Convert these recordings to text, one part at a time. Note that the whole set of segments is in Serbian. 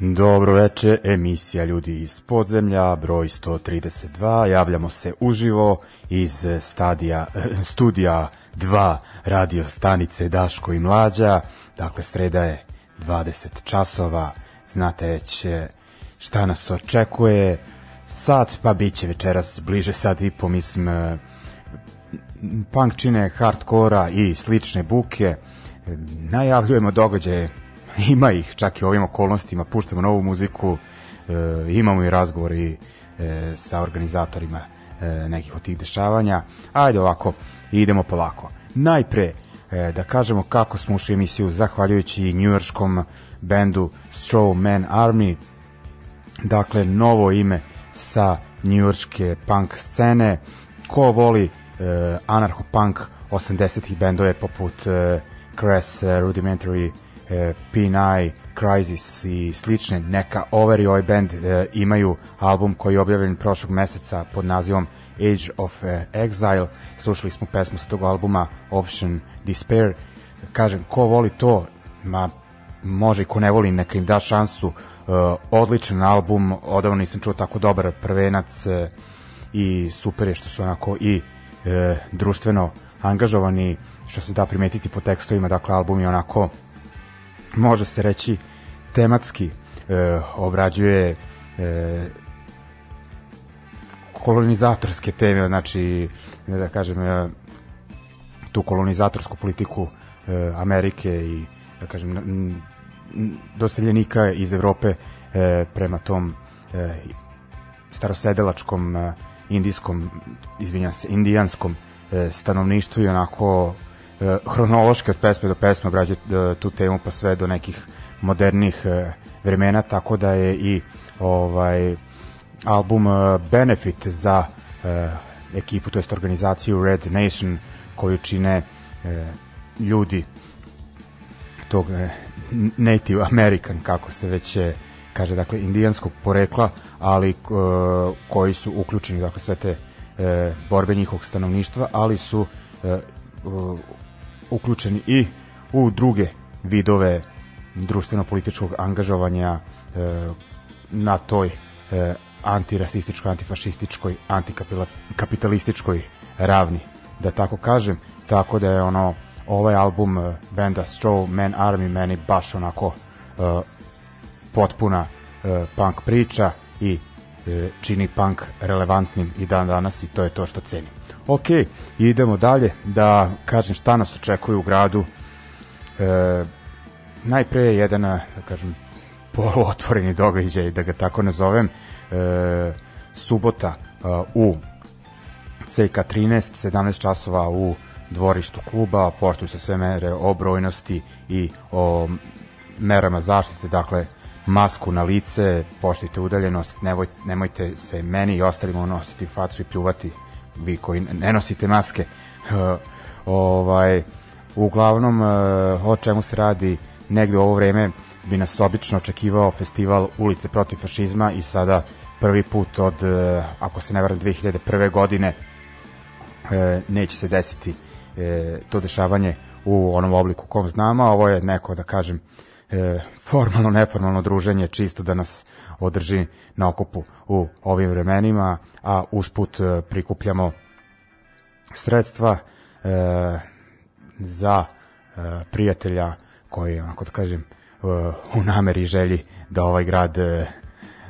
Dobro veče, emisija Ljudi iz podzemlja, broj 132, javljamo se uživo iz stadija, eh, studija 2 radio stanice Daško i Mlađa, dakle sreda je 20 časova, znate već šta nas očekuje, sad pa bit će večeras bliže sat i po, mislim, eh, punk čine hardkora i slične buke, najavljujemo događaje ima ih čak i ovim okolnostima, puštamo novu muziku, e, imamo i razgovor i e, sa organizatorima e, nekih od tih dešavanja. Ajde ovako, idemo polako. Najpre e, da kažemo kako smo ušli emisiju zahvaljujući njujorskom bendu Showman Army, dakle novo ime sa njujorske punk scene. Ko voli e, anarcho-punk 80-ih bendove poput e, Crass, e, Rudimentary, e, P9, Crisis i slične, neka Over i ovaj band e, imaju album koji je objavljen prošlog meseca pod nazivom Age of e, Exile. Slušali smo pesmu sa tog albuma Option Despair. Kažem, ko voli to, ma može i ko ne voli, neka im da šansu. E, odličan album, odavno nisam čuo tako dobar prvenac i super je što su onako i društveno angažovani, što se da primetiti po tekstovima, dakle album je onako može se reći tematski e, obrađuje e, kolonizatorske teme, znači ne da kažem e, tu kolonizatorsku politiku e, Amerike i da kažem doseljenika iz Evrope e, prema tom e, starosedelačkom e, indijskom, izvinjam se, indijanskom e, stanovništvu i onako E, hronološki od pesme do pesme obrađuje e, tu temu pa sve do nekih modernih e, vremena, tako da je i ovaj album Benefit za ekipu, to jest organizaciju Red Nation koju čine ljudi tog Native American, kako se već kaže, dakle, indijanskog porekla, ali koji su uključeni, dakle, sve te borbe njihovog stanovništva, ali su uh, uključeni i u druge vidove društveno-političkog angažovanja e, na toj e, antirasističkoj, antifašističkoj, antikapitalističkoj ravni, da tako kažem. Tako da je ono ovaj album e, benda Straw Man Army meni baš onako e, potpuna e, punk priča i e, čini punk relevantnim i dan danas i to je to što cenim. Ok, idemo dalje da kažem šta nas očekuje u gradu. E, najpre je jedan, e, da kažem, poluotvoreni događaj, da ga tako nazovem, e, subota a, e, u CK 13, 17 časova u dvorištu kluba, poštuju se sve mere o brojnosti i o merama zaštite, dakle masku na lice, poštite udaljenost, nemojte, nemojte se meni i ostalima nositi facu i pljuvati vi koji ne nosite maske ovaj uglavnom eh, o čemu se radi negde u ovo vreme bi nas obično očekivao festival ulice protiv fašizma i sada prvi put od eh, ako se ne varam 2001. godine eh, neće se desiti to dešavanje u onom obliku kom znamo ovo je neko da kažem formalno neformalno druženje čisto da nas održi na okupu u ovim vremenima, a usput e, prikupljamo sredstva e, za e, prijatelja koji, onako da kažem, e, u nameri želji da ovaj grad e,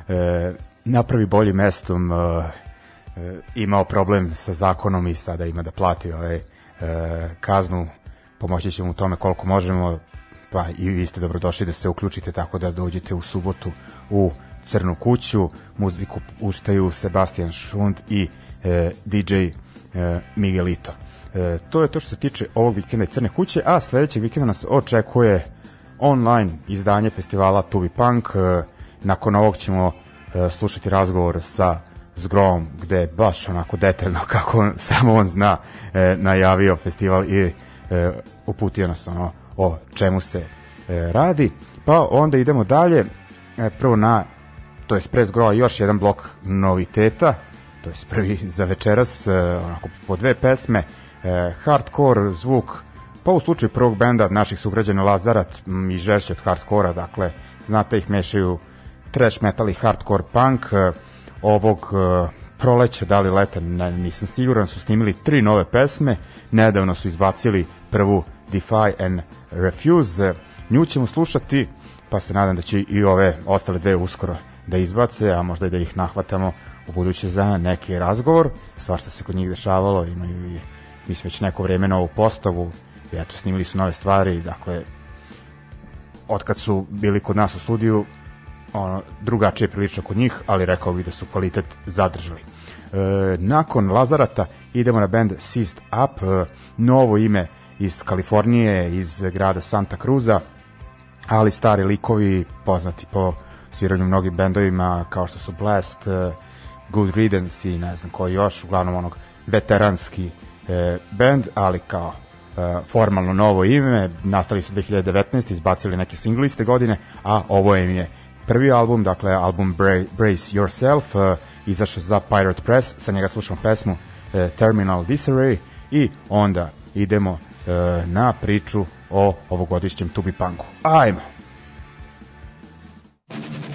e napravi bolji mestom e, e, imao problem sa zakonom i sada ima da plati ovaj, e, kaznu pomoći ćemo u tome koliko možemo pa i vi ste dobrodošli da se uključite tako da dođete u subotu u Crnu kuću, muziku puštaju Sebastian Šund i e, DJ e, Miguelito. E, to je to što se tiče ovog vikenda i Crne kuće, a sledećeg vikenda nas očekuje online izdanje festivala Tubi Punk. E, nakon ovog ćemo e, slušati razgovor sa Zgrom, gde je baš onako detaljno kako on, samo on zna e, najavio festival i e, uputio nas ono o čemu se e, radi. Pa onda idemo dalje, e, prvo na to je Press Groa još jedan blok noviteta, to je prvi za večeras, e, onako po dve pesme, e, hardcore zvuk, pa u slučaju prvog benda naših sugrađana Lazarat i žešće od hardkora, dakle, znate ih mešaju trash metal i hardcore punk, e, ovog uh, proleća, da li leta, ne, nisam siguran, su snimili tri nove pesme, nedavno su izbacili prvu Defy and Refuse, nju ćemo slušati, pa se nadam da će i ove ostale dve uskoro da izbace, a možda i da ih nahvatamo u buduće za neki razgovor. šta se kod njih dešavalo, imaju i mislim već neko vreme novu postavu, i eto, snimili su nove stvari, dakle, otkad su bili kod nas u studiju, ono, drugačije je prilično kod njih, ali rekao bih da su kvalitet zadržali. E, nakon Lazarata idemo na band Sist Up, e, novo ime iz Kalifornije, iz grada Santa Cruza, ali stari likovi poznati po svirali u mnogim bendovima kao što su Blast, eh, Good Riddance i ne znam koji još, uglavnom onog veteranski e, eh, band, ali kao e, formalno novo ime, nastali su 2019, izbacili neke single iste godine, a ovo im je prvi album, dakle album Bra Brace Yourself, e, izašao za Pirate Press, sa njega slušamo pesmu e, Terminal Disarray i onda idemo e, na priču o ovogodišnjem Tubi Punku. Ajmo! Thank you.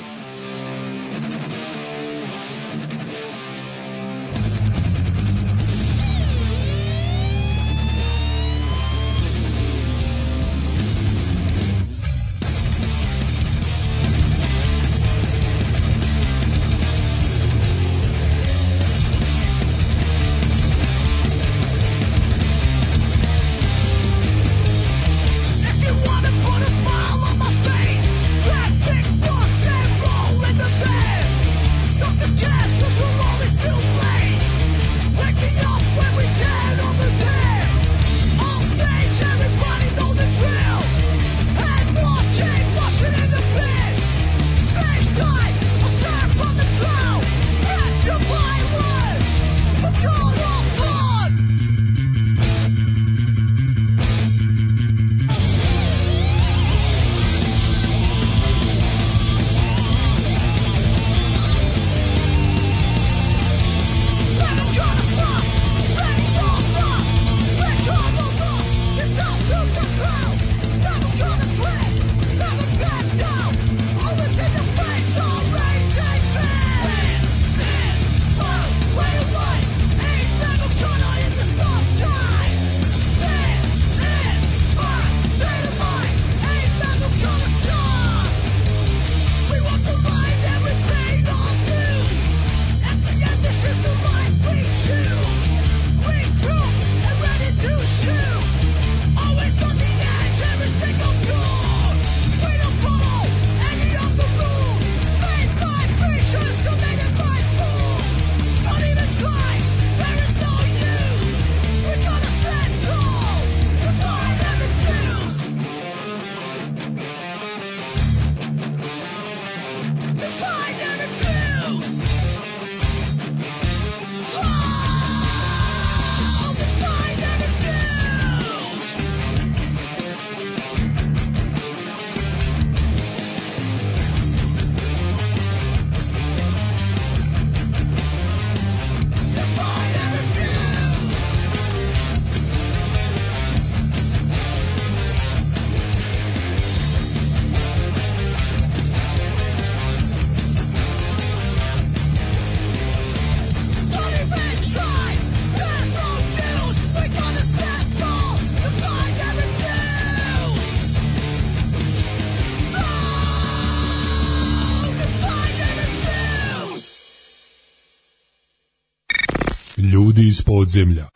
земля.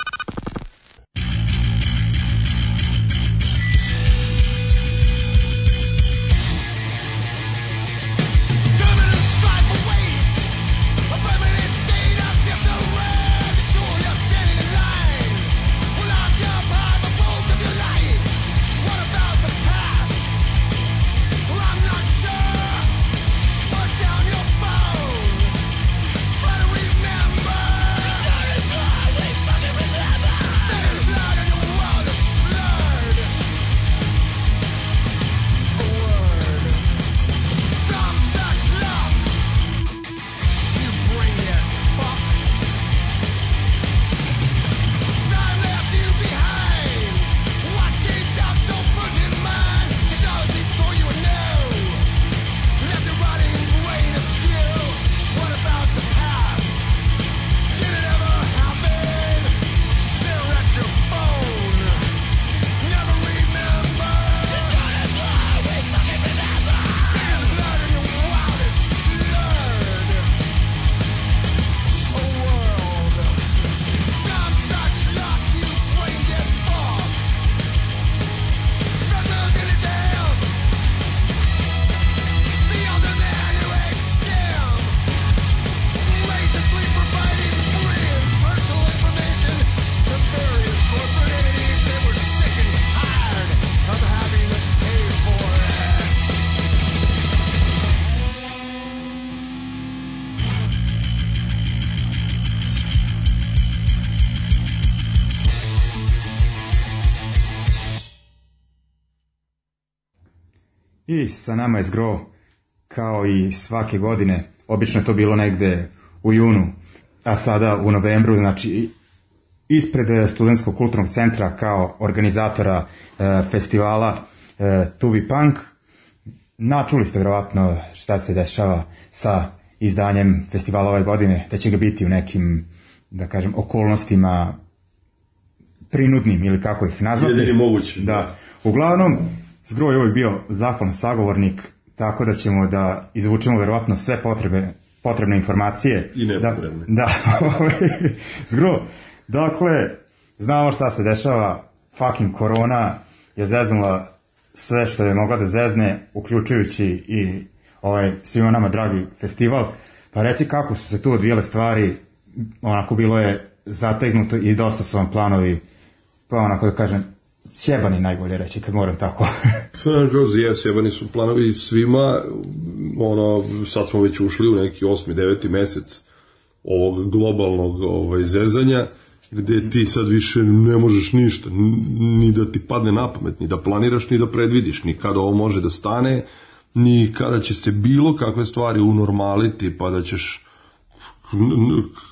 I sa nama je Zgro, kao i svake godine. Obično je to bilo negde u junu, a sada u novembru, znači ispred eh, Studenskog kulturnog centra kao organizatora e, festivala eh, e, Tubi Punk. Načuli ste verovatno šta se dešava sa izdanjem festivala ove godine, da će ga biti u nekim, da kažem, okolnostima prinudnim ili kako ih nazvati. Jedini moguće. Da. da. Uglavnom, Zgro je bio zahvalan sagovornik, tako da ćemo da izvučemo verovatno sve potrebe, potrebne informacije. I da, nepotrebne. Da, da Zgro, dakle, znamo šta se dešava, fucking korona je zeznula sve što je mogla da zezne, uključujući i ovaj, svima nama dragi festival. Pa reci kako su se tu odvijele stvari, onako bilo je zategnuto i dosta su vam planovi, pa onako da kažem, sjebani najbolje reći, kad moram tako. Rozi, je, sjebani su planovi svima, ono, sad smo već ušli u neki osmi, deveti mesec ovog globalnog ovaj, zezanja, gde ti sad više ne možeš ništa, ni da ti padne na pamet, ni da planiraš, ni da predvidiš, ni kada ovo može da stane, ni kada će se bilo kakve stvari unormaliti, pa da ćeš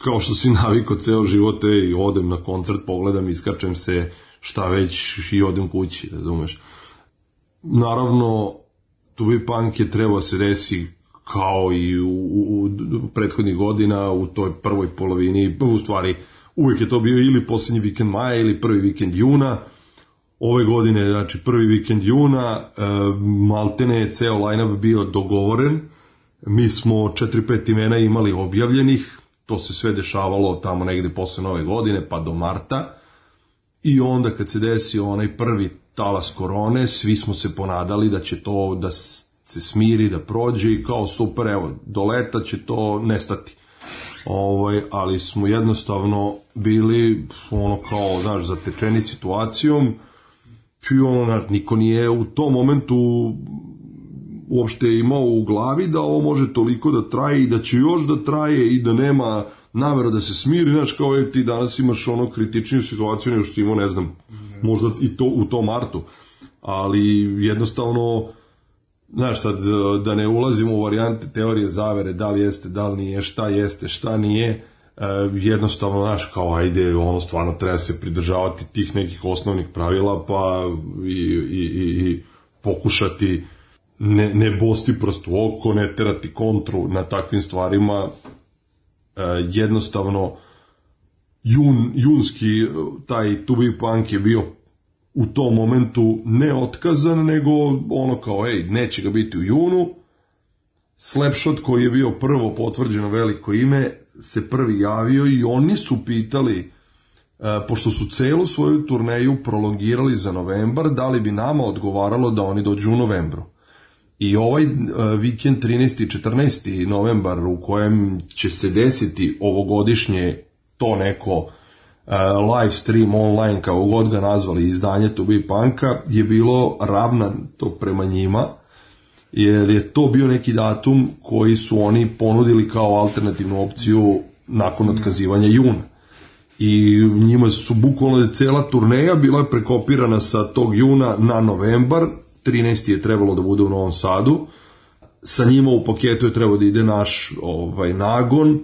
kao što si naviko ceo život, i odem na koncert, pogledam, iskačem se, šta već i odem kući, razumeš. Naravno, Tubi Punk je trebao se resi kao i u, u, u prethodnih godina u toj prvoj polovini, u stvari uvijek je to bio ili posljednji vikend maja ili prvi vikend juna, ove godine, znači prvi vikend juna, e, maltene je ceo line-up bio dogovoren, mi smo 4-5 imena imali objavljenih, to se sve dešavalo tamo negde posle nove godine pa do marta, I onda kad se desio onaj prvi talas korone, svi smo se ponadali da će to da se smiri, da prođe i kao super, evo, do leta će to nestati. Ovaj, ali smo jednostavno bili ono kao, znaš, zatečeni situacijom i ono, niko nije u tom momentu uopšte imao u glavi da ovo može toliko da traje i da će još da traje i da nema nameru da se smiri, znači kao je, ti danas imaš ono kritičniju situaciju nego što imao, ne znam, možda i to u tom martu, ali jednostavno, znaš sad, e, da ne ulazimo u varijante teorije zavere, da li jeste, da li nije, šta jeste, šta nije, e, jednostavno, znaš, kao ajde, ono stvarno treba se pridržavati tih nekih osnovnih pravila, pa i, i, i, i pokušati ne, ne bosti prosto oko, ne terati kontru na takvim stvarima, E, jednostavno jun, junski e, taj to be punk je bio u tom momentu ne otkazan, nego ono kao, ej, neće ga biti u junu. Slapshot koji je bio prvo potvrđeno veliko ime, se prvi javio i oni su pitali, e, pošto su celu svoju turneju prolongirali za novembar, da li bi nama odgovaralo da oni dođu u novembru. I ovaj e, vikend 13. i 14. novembar u kojem će se desiti ovogodišnje to neko e, live stream online, kao god ga nazvali, izdanje To Be Punka, je bilo ravna to prema njima, jer je to bio neki datum koji su oni ponudili kao alternativnu opciju nakon otkazivanja juna. I njima su bukvalno cela turneja bila prekopirana sa tog juna na novembar 13. je trebalo da bude u Novom Sadu, sa njima u paketu je trebao da ide naš ovaj, nagon,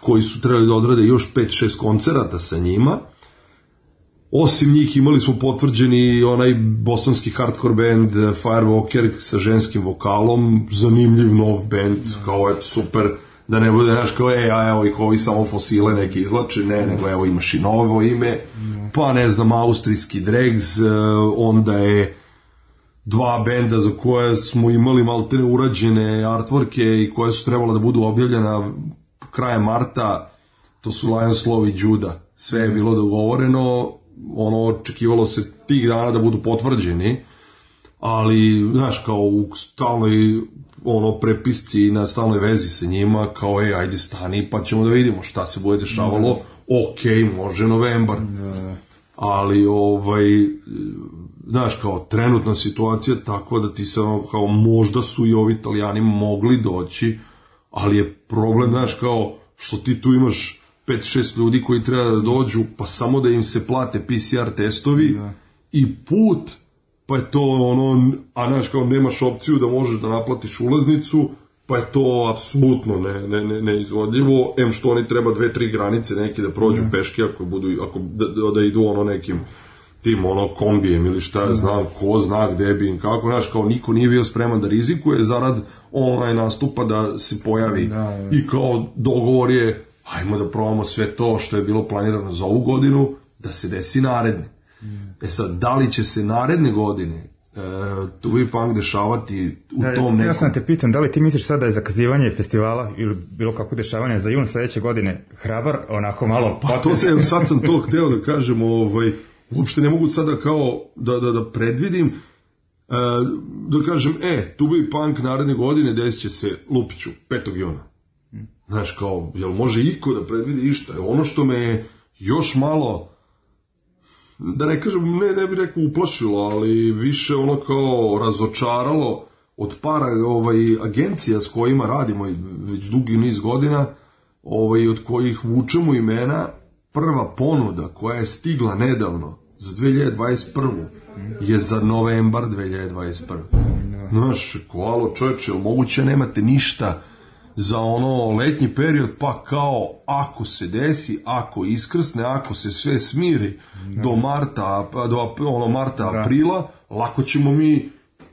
koji su trebali da odrade još 5-6 koncerata sa njima. Osim njih imali smo potvrđeni onaj bostonski hardcore band Firewalker sa ženskim vokalom, zanimljiv nov band, da. kao eto super, da ne bude naš kao, e, a evo i kovi samo fosile neke izlače, ne, nego evo imaš i novo ime, da. pa ne znam, austrijski dregs, eh, onda je dva benda za koje smo imali maltene urađene artworke i koje su trebala da budu objavljena krajem marta, to su Lions Love i Juda. Sve je bilo dogovoreno, ono očekivalo se tih dana da budu potvrđeni, ali, znaš, kao u stalnoj ono prepisci na stalnoj vezi sa njima, kao ej, ajde stani pa ćemo da vidimo šta se bude dešavalo, da. ok, može novembar. Da. da, da. Ali, ovaj, znaš, kao trenutna situacija tako da ti se kao možda su i ovi italijani mogli doći, ali je problem, znaš, kao što ti tu imaš 5-6 ljudi koji treba da dođu, pa samo da im se plate PCR testovi da. i put, pa je to ono, a znaš, kao nemaš opciju da možeš da naplatiš ulaznicu, pa je to apsolutno ne, ne, ne, neizvodljivo, em što oni treba dve, tri granice neke da prođu da. peške ako, budu, ako da, da, da idu ono nekim tim ono kombijem ili šta ja mm. znam, ko zna gde bi im kako, znaš, kao niko nije bio spreman da rizikuje zarad onaj nastupa da se pojavi da, da, i kao dogovor je ajmo da probamo sve to što je bilo planirano za ovu godinu da se desi naredne. Ja. Mm. E sad, da li će se naredne godine e, tu bi punk dešavati u da, tom nekom... Ja sam te pitam, da li ti misliš sada da je zakazivanje festivala ili bilo kako dešavanje za jun sledeće godine hrabar, onako malo... Pa to se, sad sam to hteo da kažem, ovaj, uopšte ne mogu sada kao da, da, da predvidim, e, da kažem, e, tu bi punk naredne godine desit će se Lupiću, 5. juna. Znaš, kao, jel može iko da predvidi išta? Ono što me još malo, da ne kažem, ne, ne bih rekao uplašilo, ali više ono kao razočaralo od para ovaj, agencija s kojima radimo već dugi niz godina, ovaj, od kojih vučemo imena prva ponuda koja je stigla nedavno za 2021. je za novembar 2021. Znaš, koalo čoveče, moguće nemate ništa za ono letnji period, pa kao ako se desi, ako iskrsne, ako se sve smiri do da. marta, do ono marta, da. aprila, lako ćemo mi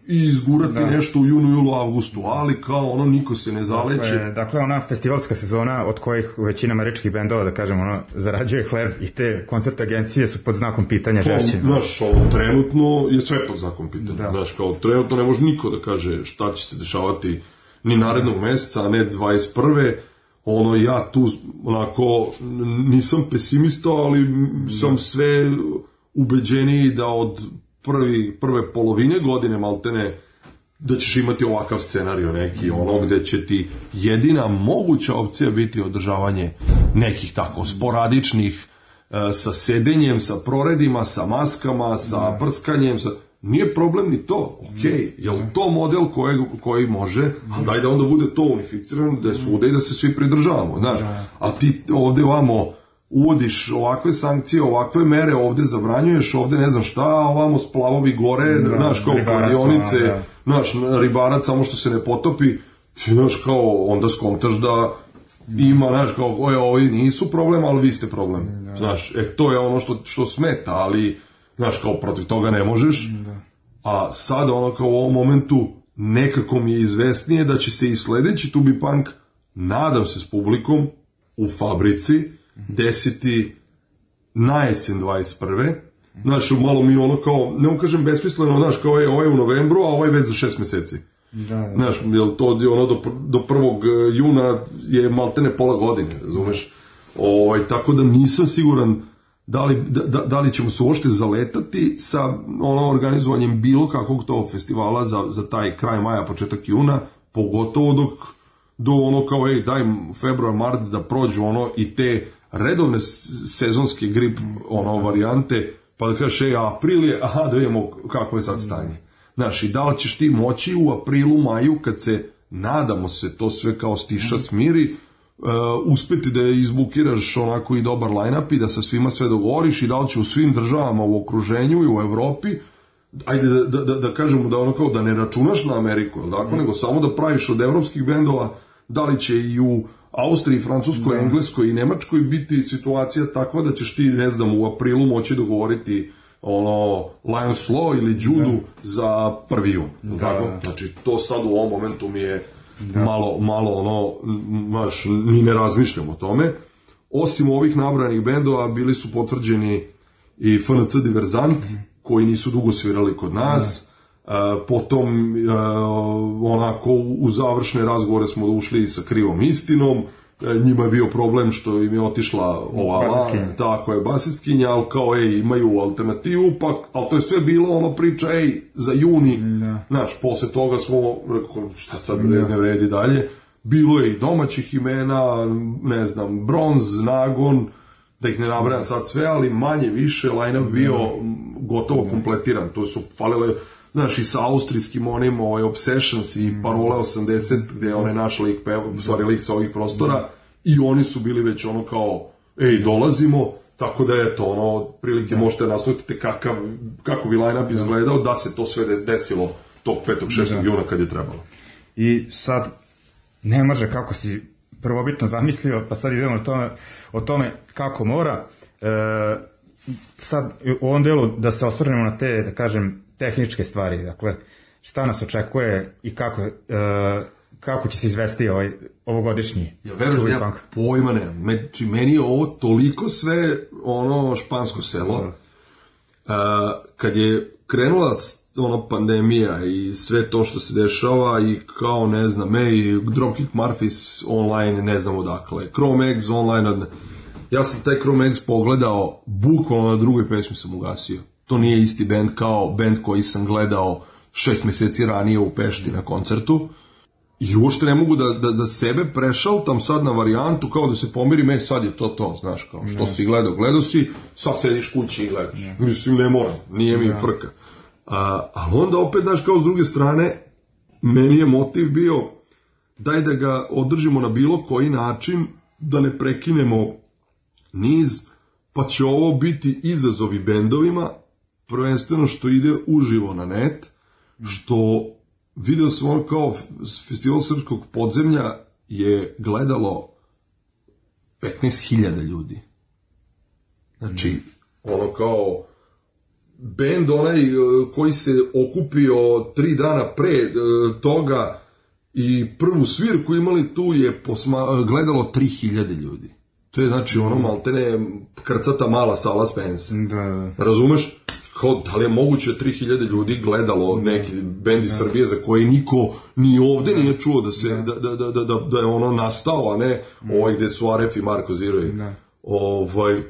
i izgurati da. nešto u junu, julu, avgustu, ali kao ono niko se ne zaleće. Dakle, dakle ona festivalska sezona od kojih većina maričkih bendova, da kažem, ono, zarađuje hleb i te koncert agencije su pod znakom pitanja kao, žešće. Znaš, ovo trenutno je sve pod znakom pitanja. Da. Znaš, kao trenutno ne može niko da kaže šta će se dešavati ni narednog meseca, a ne 21 ono ja tu onako nisam pesimista, ali da. sam sve ubeđeniji da od prvi, prve polovine godine maltene da ćeš imati ovakav scenario neki, ono gde će ti jedina moguća opcija biti održavanje nekih tako sporadičnih e, sa sedenjem, sa proredima, sa maskama, sa da. prskanjem, sa... Nije problem ni to, ok, da. je li to model koje, koji može, ali daj da onda bude to unificirano, da je da. svuda i da se svi pridržavamo, znaš, a ti ovde vamo uvodiš ovakve sankcije, ovakve mere, ovde zabranjuješ, ovde ne znam šta, ovamo splavovi gore, da, znaš, kao kladionice, da. znaš, ribarac samo što se ne potopi, ti znaš, kao, onda skontaš da ima, znaš, kao, oj, ovi nisu problem, ali vi ste problem, da. znaš, e, to je ono što, što smeta, ali, znaš, kao, protiv toga ne možeš, da. a sad, ono, kao u ovom momentu, nekako mi je izvesnije da će se i sledeći Tubi Punk, nadam se s publikom, u fabrici, desiti na jesen 21. Znaš, malo mi ono kao, ne mu kažem besmisleno, znaš, kao je ovaj u novembru, a ovaj već za šest meseci. Da, da. Znaš, jel to je ono do, do 1. E, juna je maltene pola godine, razumeš? Ovaj, tako da nisam siguran da li, da, da, da li ćemo se uopšte zaletati sa ono organizovanjem bilo kakvog tog festivala za, za taj kraj maja, početak juna, pogotovo dok do ono kao, ej, daj februar, mart da prođu ono i te redovne sezonske grip ono varijante, pa da kažeš, e, april je, aha, da vidimo kako je sad stanje. Znaš, i da li ćeš ti moći u aprilu, maju, kad se, nadamo se, to sve kao stiša mhm. smiri, uh, uspeti da izbukiraš onako i dobar line-up i da sa svima sve dogovoriš i da li će u svim državama u okruženju i u Evropi ajde da, da, da, da kažemo da ono kao da ne računaš na Ameriku, dakle, mm. nego samo da praviš od evropskih bendova da li će i u Austriji, Francuskoj, da. Engleskoj i Nemačkoj biti situacija takva da ćeš ti, ne znam, u aprilu moći dogovoriti ono, Lions Law ili Judu da. za prvi jun. Da. Tako? Da, da. Znači, to sad u ovom momentu mi je da. malo, malo ono, maš, ni ne razmišljam o tome. Osim ovih nabranih bendova, bili su potvrđeni i FNC Diverzant, mhm. koji nisu dugo svirali kod nas, da Eh, potom eh, onako u završne razgovore smo ušli sa krivom istinom, eh, njima je bio problem što im je otišla ova basistkinja. tako je basistkinja, ali kao ej imaju alternativu, pa, ali to je sve bilo ono priča, ej, za juni da. znaš, posle toga smo rekao, šta sad da. ne vredi dalje bilo je i domaćih imena ne znam, bronz, nagon da ih ne nabrajam sad sve, ali manje više line-up da. bio gotovo da. kompletiran, to su falile znaš, i sa austrijskim onim, ovaj, Obsessions i mm. Parole 80, gde je onaj naš lik, sorry, lik sa ovih prostora, i oni su bili već ono kao, ej, dolazimo, Tako da, je to ono, prilike da. možete nastaviti kakav, kako bi line-up da. izgledao, da se to sve desilo tog 5. 6. Da. juna kad je trebalo. I sad, ne može kako si prvobitno zamislio, pa sad idemo o tome, o tome kako mora. E, sad, u ovom delu da se osvrnemo na te, da kažem, tehničke stvari, dakle, šta nas očekuje i kako, e, kako će se izvesti ovaj, ovogodišnji ja, verujem, da ja punk. pojma ne, znači, meni je ovo toliko sve ono špansko selo, mm. a, da. e, kad je krenula ono pandemija i sve to što se dešava i kao ne znam, ej, Dropkick Murphys online ne znam odakle, Chrome Eggs online, ja sam taj Chrome Eggs pogledao, bukvalno na drugoj pesmi sam ugasio to nije isti bend kao bend koji sam gledao šest meseci ranije u Pešti na koncertu i uopšte ne mogu da, da, da sebe prešaltam sad na varijantu kao da se pomiri, e sad je to to, znaš, kao što ne. si gledao, gledao si, sad sediš kući i gledaš. Ne. Mislim, ne moram, nije mi ne. Da. frka. A, ali onda opet, znaš, kao s druge strane, meni je motiv bio daj da ga održimo na bilo koji način, da ne prekinemo niz, pa će ovo biti izazovi bendovima, prvenstveno što ide uživo na net, što video sam ono kao festival srpskog podzemlja je gledalo 15.000 ljudi. Znači, mm. ono kao bend onaj e, koji se okupio tri dana pre e, toga i prvu svirku imali tu je posma, gledalo 3000 ljudi. To je znači ono mm. maltene krcata mala sala Spence. Da, da. da. Razumeš? kao, da li je moguće 3000 da ljudi gledalo neki bend iz Srbije za koje niko ni ovde nije čuo da, se, da, da, da, da, da, da je ono nastao, a ne ovaj gde su Aref i Marko Ziroj. Da. Ovaj,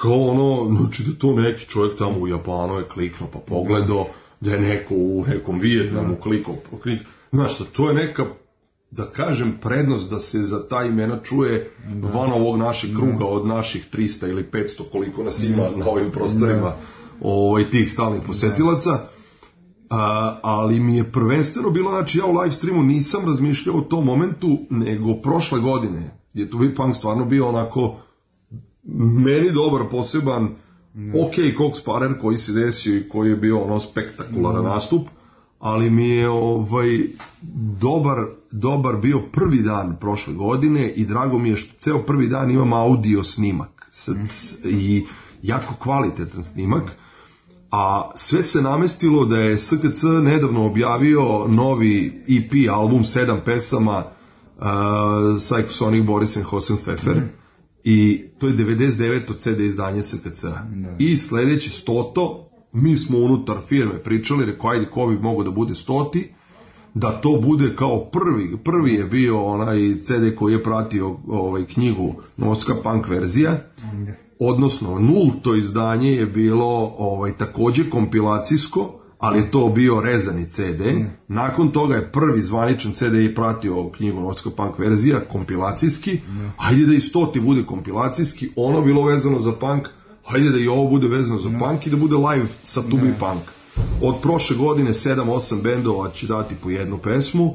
kao ono, znači da to neki čovjek tamo u Japanu je kliknuo pa pogledao, da je neko u nekom Vijetnamu klikao, klik, znaš šta, to je neka da kažem prednost da se za ta imena čuje van ovog našeg kruga od naših 300 ili 500 koliko nas ima na ovim prostorima ovaj, tih stalnih da. posetilaca, a, ali mi je prvenstveno bilo, znači ja u live streamu nisam razmišljao o tom momentu, nego prošle godine je tu bi punk stvarno bio onako meni dobar, poseban, ok, Cox Parer koji se desio i koji je bio ono spektakularan nastup, ali mi je ovaj dobar, dobar bio prvi dan prošle godine i drago mi je što ceo prvi dan imam audio snimak s, i jako kvalitetan snimak a sve se namestilo da je SKC nedavno objavio novi EP album, sedam pesama uh, Psychosonic Borisen Hosenpfeffer mm. i to je 99. CD izdanje SKC. Da. I sledeći stoto, mi smo unutar firme pričali, rekao ajde ko bi mogo da bude stoti, da to bude kao prvi, prvi je bio onaj CD koji je pratio ovaj knjigu Novska punk verzija, mm odnosno nulto izdanje je bilo ovaj takođe kompilacijsko, ali je to bio rezani CD. Mm. Nakon toga je prvi zvaničan CD i pratio knjigu Norska punk verzija, kompilacijski. Mm. Ajde da i ti bude kompilacijski, ono bilo vezano za punk, ajde da i ovo bude vezano za mm. punk i da bude live sa Tubi mm. Punk. Od prošle godine 7-8 bendova će dati po jednu pesmu, uh,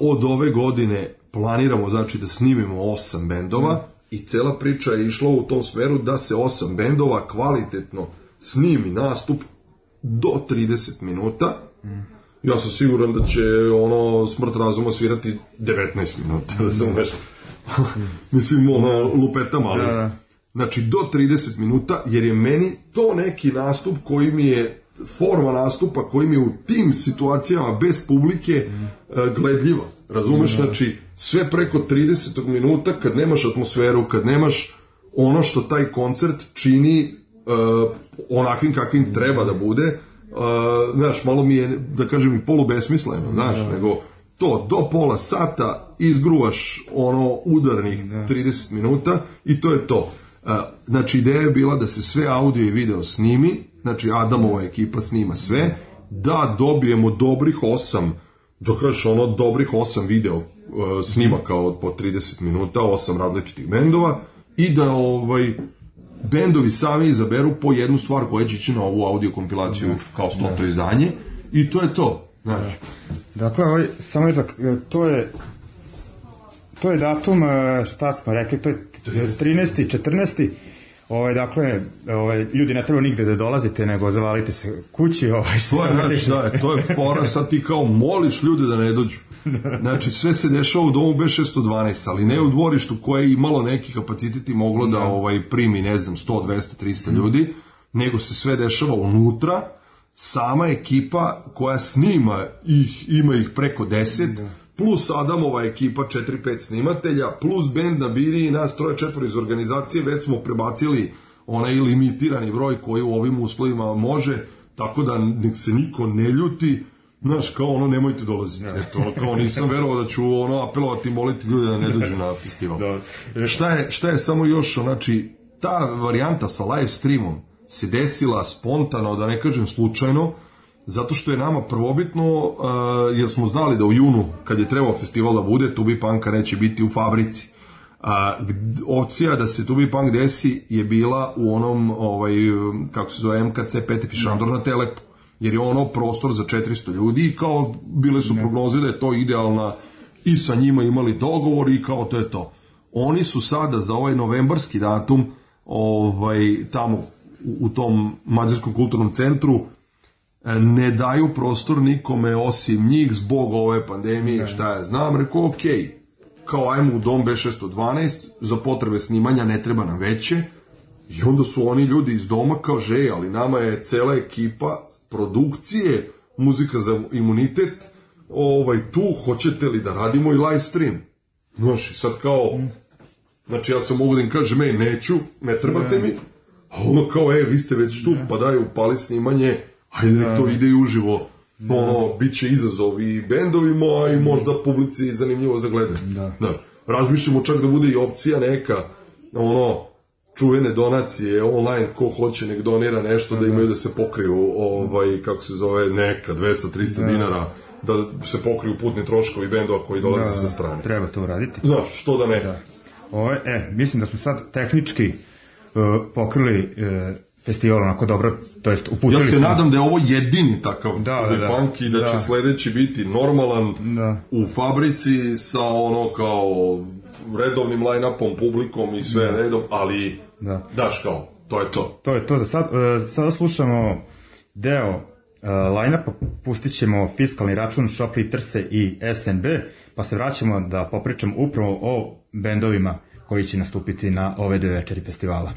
od ove godine planiramo znači da snimimo 8 bendova, mm i cela priča je išla u tom smeru da se osam bendova kvalitetno snimi nastup do 30 minuta. Ja sam siguran da će ono smrt razuma svirati 19 minuta, razumeš? Mislim, ono, lupeta malo. Da, da. Znači, do 30 minuta, jer je meni to neki nastup koji mi je forma nastupa koji mi je u tim situacijama bez publike mm. gledljiva. Razumeš? Mm. Znači, sve preko 30. minuta kad nemaš atmosferu, kad nemaš ono što taj koncert čini uh, onakvim kakvim treba da bude, uh, znaš, malo mi je, da kažem, i polubesmisleno, znaš, da. nego to, do pola sata izgruvaš ono udarnih da. 30 minuta i to je to. Uh, znači, ideja je bila da se sve audio i video snimi, znači Adamova ekipa snima sve, da dobijemo dobrih osam, da kažeš ono, dobrih osam video E, snimaka od po 30 minuta, osam različitih bendova i da ovaj bendovi sami izaberu po jednu stvar koja će ići na ovu audio kompilaciju da. kao stoto da. izdanje i to je to. Znači. Dakle, ovaj, samo je e, to je to je datum, e, šta smo rekli, to je 13. 14. Ovaj dakle, ovaj ljudi ne treba nigde da dolazite, nego zavalite se kući, ovaj To pa, je znači, da, to je fora sad ti kao moliš ljude da ne dođu. Znači sve se dešava u domu B612, ali ne u dvorištu koje je imalo neki kapacitet i moglo da, da. ovaj primi, ne znam, 100, 200, 300 ljudi, nego se sve dešava unutra. Sama ekipa koja snima ih, ima ih preko 10, plus Adamova ekipa 4-5 snimatelja, plus bend na biri i nas troje četvor iz organizacije, već smo prebacili onaj limitirani broj koji u ovim uslovima može, tako da nek se niko ne ljuti, Znaš, kao ono, nemojte dolaziti. Ja. Da. Eto, kao nisam verovao da ću ono, apelovati i moliti ljude da ne dođu na festival. Da. Šta, je, šta je samo još, znači, ta varijanta sa live streamom se desila spontano, da ne kažem slučajno, zato što je nama prvobitno, uh, jer smo znali da u junu, kad je trebao festival da bude, Tubi Panka neće biti u fabrici. A, e, opcija da se Tubi Punk desi je bila u onom, ovaj, kako se zove, MKC Peti Fišandor na Telepu, jer je ono prostor za 400 ljudi i kao bile su prognoze da je to idealna i sa njima imali dogovor i kao to je to. Oni su sada za ovaj novembarski datum ovaj, tamo u, u tom Mađarskom kulturnom centru E, ne daju prostor nikome osim njih zbog ove pandemije, da. šta ja znam, rekao, ok, kao ajmo u dom B612, za potrebe snimanja ne treba nam veće, i onda su oni ljudi iz doma kao že, ali nama je cela ekipa produkcije muzika za imunitet, ovaj, tu hoćete li da radimo i live stream? Znaš, sad kao, mm. znači ja sam mogu da im kažem, ej, neću, ne trebate mi, a ono kao, e, vi ste već tu, pa daj, upali snimanje, Ajde, nek to da. ide i uživo. Da. Ono, bit će izazov i bendovima, a i mm. možda publici zanimljivo za gledanje. Da. da. Razmišljamo čak da bude i opcija neka, ono, čuvene donacije online, ko hoće nek donira nešto da, da, da. imaju da se pokriju ovaj, kako se zove, neka 200-300 da. dinara da se pokriju putni troškovi bendova koji dolaze da, sa strane. Treba to uraditi. Znaš, što da ne. Da. Ovo, e, mislim da smo sad tehnički uh, pokrili uh, festival onako dobro, to jest uputili Ja se smo... nadam da je ovo jedini takav da, da, da, punk i da, da će sledeći biti normalan da. u fabrici sa ono kao redovnim line-upom, publikom i sve da. redom, ali da. daš kao, to je to. To je to za sad. E, sada slušamo deo e, line-upa, pustit ćemo fiskalni račun Shoplifterse i SNB, pa se vraćamo da popričam upravo o bendovima koji će nastupiti na ove dve večeri festivala.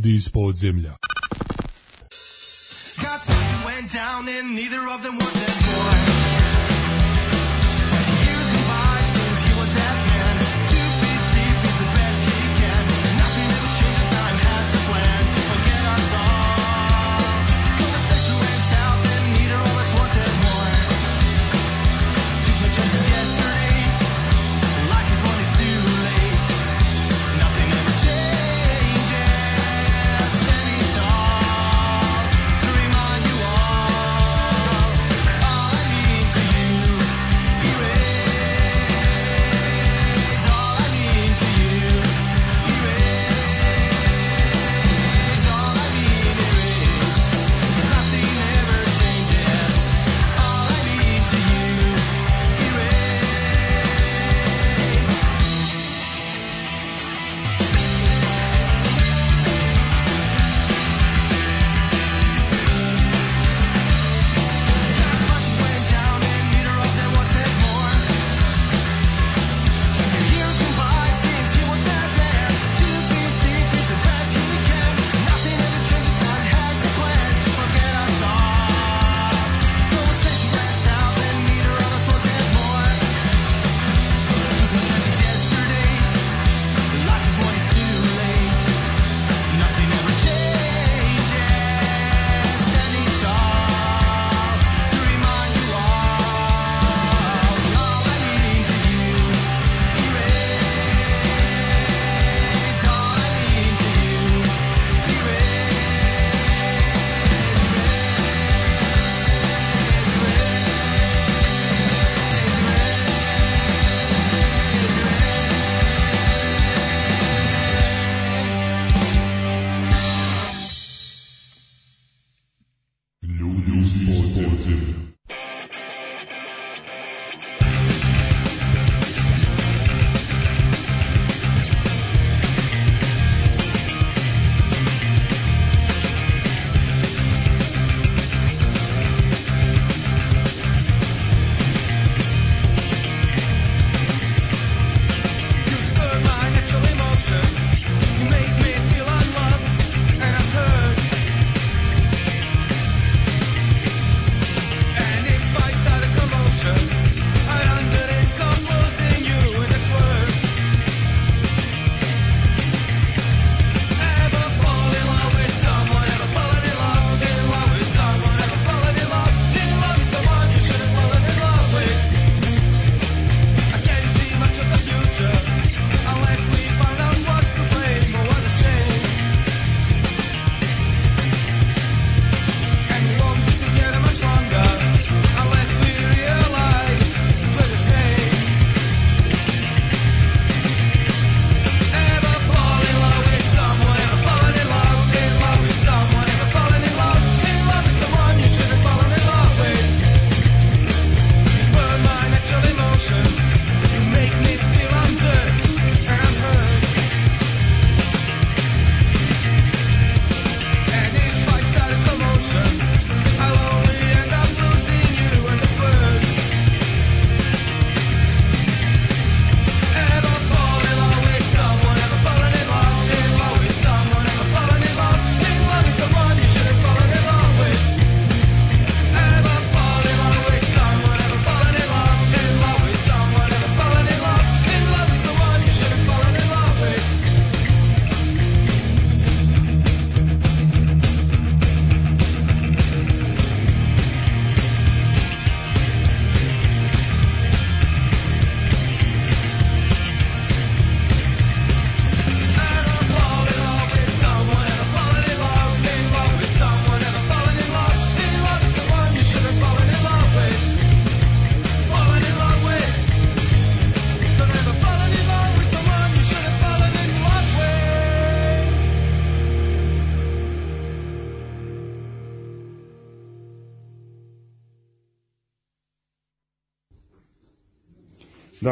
ljudi iz podzemlja. Got down and neither of them were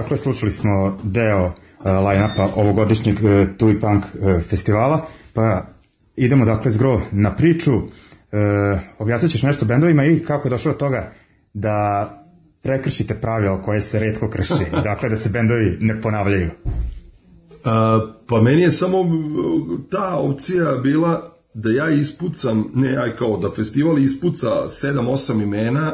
Dakle, slušali smo deo uh, line-upa ovogodišnjeg uh, e, Tui Punk uh, festivala, pa idemo dakle zgro na priču. Uh, objasnit ćeš nešto bendovima i kako je došlo do toga da prekršite pravilo koje se redko krši, dakle da se bendovi ne ponavljaju. A, pa meni je samo ta opcija bila da ja ispucam, ne ja kao da festival ispuca 7-8 imena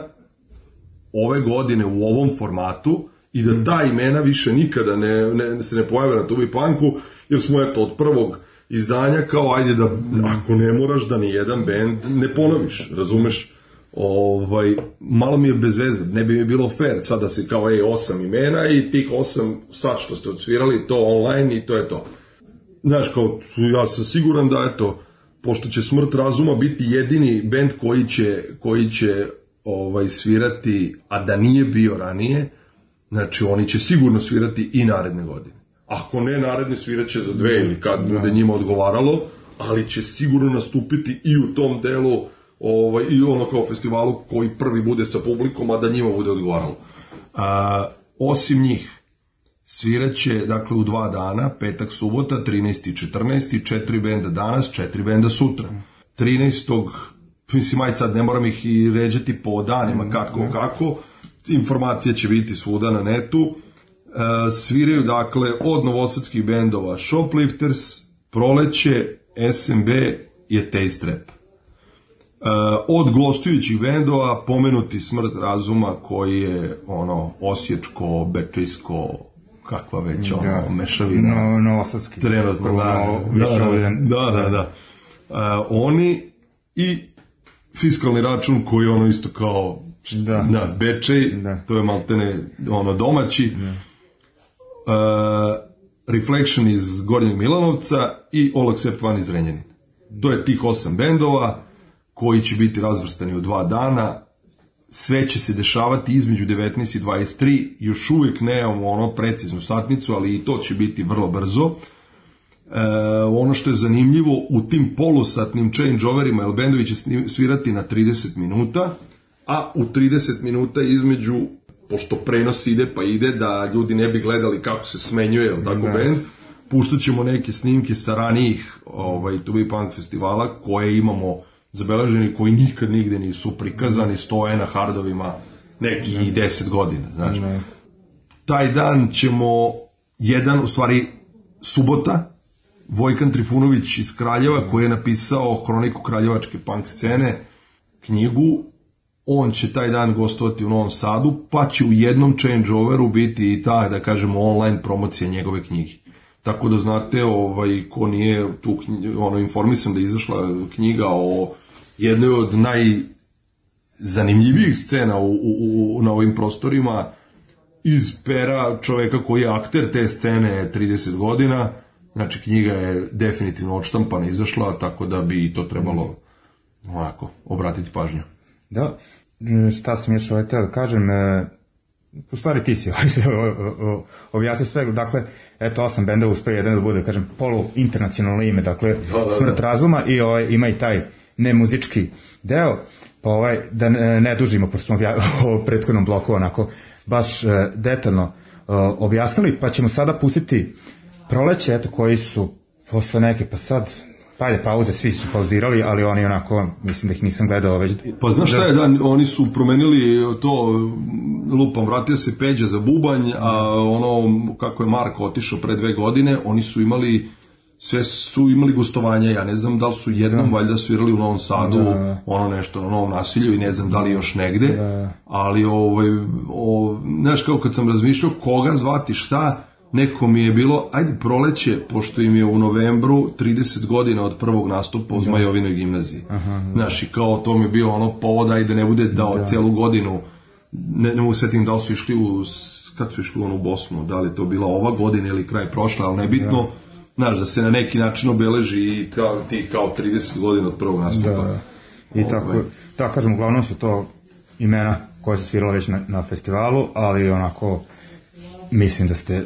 ove godine u ovom formatu i da ta imena više nikada ne, ne, se ne pojave na Tubi Panku, jer smo eto od prvog izdanja kao ajde da, ako ne moraš da ni jedan bend ne ponoviš, razumeš? Ovaj, malo mi je bez veze, ne bi mi bilo fair sad da se kao ej, osam imena i tih osam sad što ste odsvirali to online i to je to. Znaš, kao, ja sam siguran da eto, pošto će Smrt razuma biti jedini bend koji će, koji će ovaj, svirati, a da nije bio ranije, Znači, oni će sigurno svirati i naredne godine. Ako ne, naredne sviraće za dve ili kad da. bude njima odgovaralo, ali će sigurno nastupiti i u tom delu ovaj, i ono kao festivalu koji prvi bude sa publikom, a da njima bude odgovaralo. A, osim njih, sviraće dakle, u dva dana, petak, subota, 13. i 14. Četiri benda danas, četiri benda sutra. 13. Mislim, aj sad ne moram ih i ređati po danima, mhm, da. kako, kako, informacije će biti svuda na netu. E, sviraju dakle od novosadskih bendova Shoplifters, Proleće, SMB je Taste Rap. E, od gostujućih bendova pomenuti Smrt razuma koji je ono osječko, bečijsko, kakva već ono, da. mešavina. No, novosadski. Trenutno, da. Da da, da, da, da, da, da. Uh, oni i fiskalni račun koji ono isto kao da. da Bečej, da. to je maltene ono domaći. Da. Uh, Reflection iz Gornjeg Milanovca i All Except One iz Renjanin. To je tih osam bendova koji će biti razvrstani u dva dana. Sve će se dešavati između 19 i 23. Još uvijek nemamo ono preciznu satnicu, ali i to će biti vrlo brzo. E, ono što je zanimljivo, u tim polusatnim changeoverima, jer bendovi će svirati na 30 minuta, a u 30 minuta između, pošto prenos ide pa ide, da ljudi ne bi gledali kako se smenjuje, jel tako, da. band, puštat ćemo neke snimke sa ranijih ovaj, Tubi Punk festivala koje imamo zabeleženi, koji nikad nigde nisu prikazani, stoje na hardovima neki i 10 godina, znači. Ne. Da. Taj dan ćemo jedan, u stvari subota, Vojkan Trifunović iz Kraljeva koji je napisao Hroniku kraljevačke punk scene, knjigu on će taj dan gostovati u Novom Sadu, pa će u jednom changeoveru biti i ta, da kažemo, online promocija njegove knjige. Tako da znate, ovaj, ko nije tu ono, informisan da je izašla knjiga o jednoj od najzanimljivijih scena u, u, u, na ovim prostorima, iz pera čoveka koji je akter te scene 30 godina, znači knjiga je definitivno odštampana, izašla, tako da bi to trebalo ovako, obratiti pažnju. Da, e, šta sam još ovaj teo da kažem, e, u stvari ti si ovaj, objasnio sve, dakle, eto, osam benda uspeo jedan da bude, da kažem, polu internacionalno ime, dakle, da, da, da. smrt razuma i ovaj, ima i taj nemuzički deo, pa ovaj, da ne, ne dužimo, pošto smo o prethodnom bloku onako baš e, detaljno e, objasnili, pa ćemo sada pustiti proleće, eto, koji su posle neke, pa sad, Ajde, pauze, svi su pauzirali, ali oni onako, mislim da ih nisam gledao već. Pa znaš šta je, da, da oni su promenili to, lupom, vratio se Peđa za bubanj, a ono, kako je Marko otišao pre dve godine, oni su imali sve su imali gostovanja, ja ne znam da li su jednom da. valjda svirali u Novom Sadu, da. ono nešto na Novom nasilju i ne znam da li još negde, da. ali ovaj, o, znaš kao kad sam razmišljao koga zvati šta, nekom je bilo, ajde proleće, pošto im je u novembru 30 godina od prvog nastupa u da. Zmajovinoj gimnaziji. Aha, da. Znaš, i kao to mi je bilo ono povod, ajde ne bude dao da. celu godinu, ne, ne mogu setim da li su išli u, kad su išli ono u Bosnu, da li to bila ova godina ili kraj prošla, ali nebitno, da. znaš, da se na neki način obeleži i ta, ti kao 30 godina od prvog nastupa. Da, da. I Ovo, ovaj. tako, da kažem, uglavnom su to imena koja su svirala već na, na festivalu, ali onako mislim da ste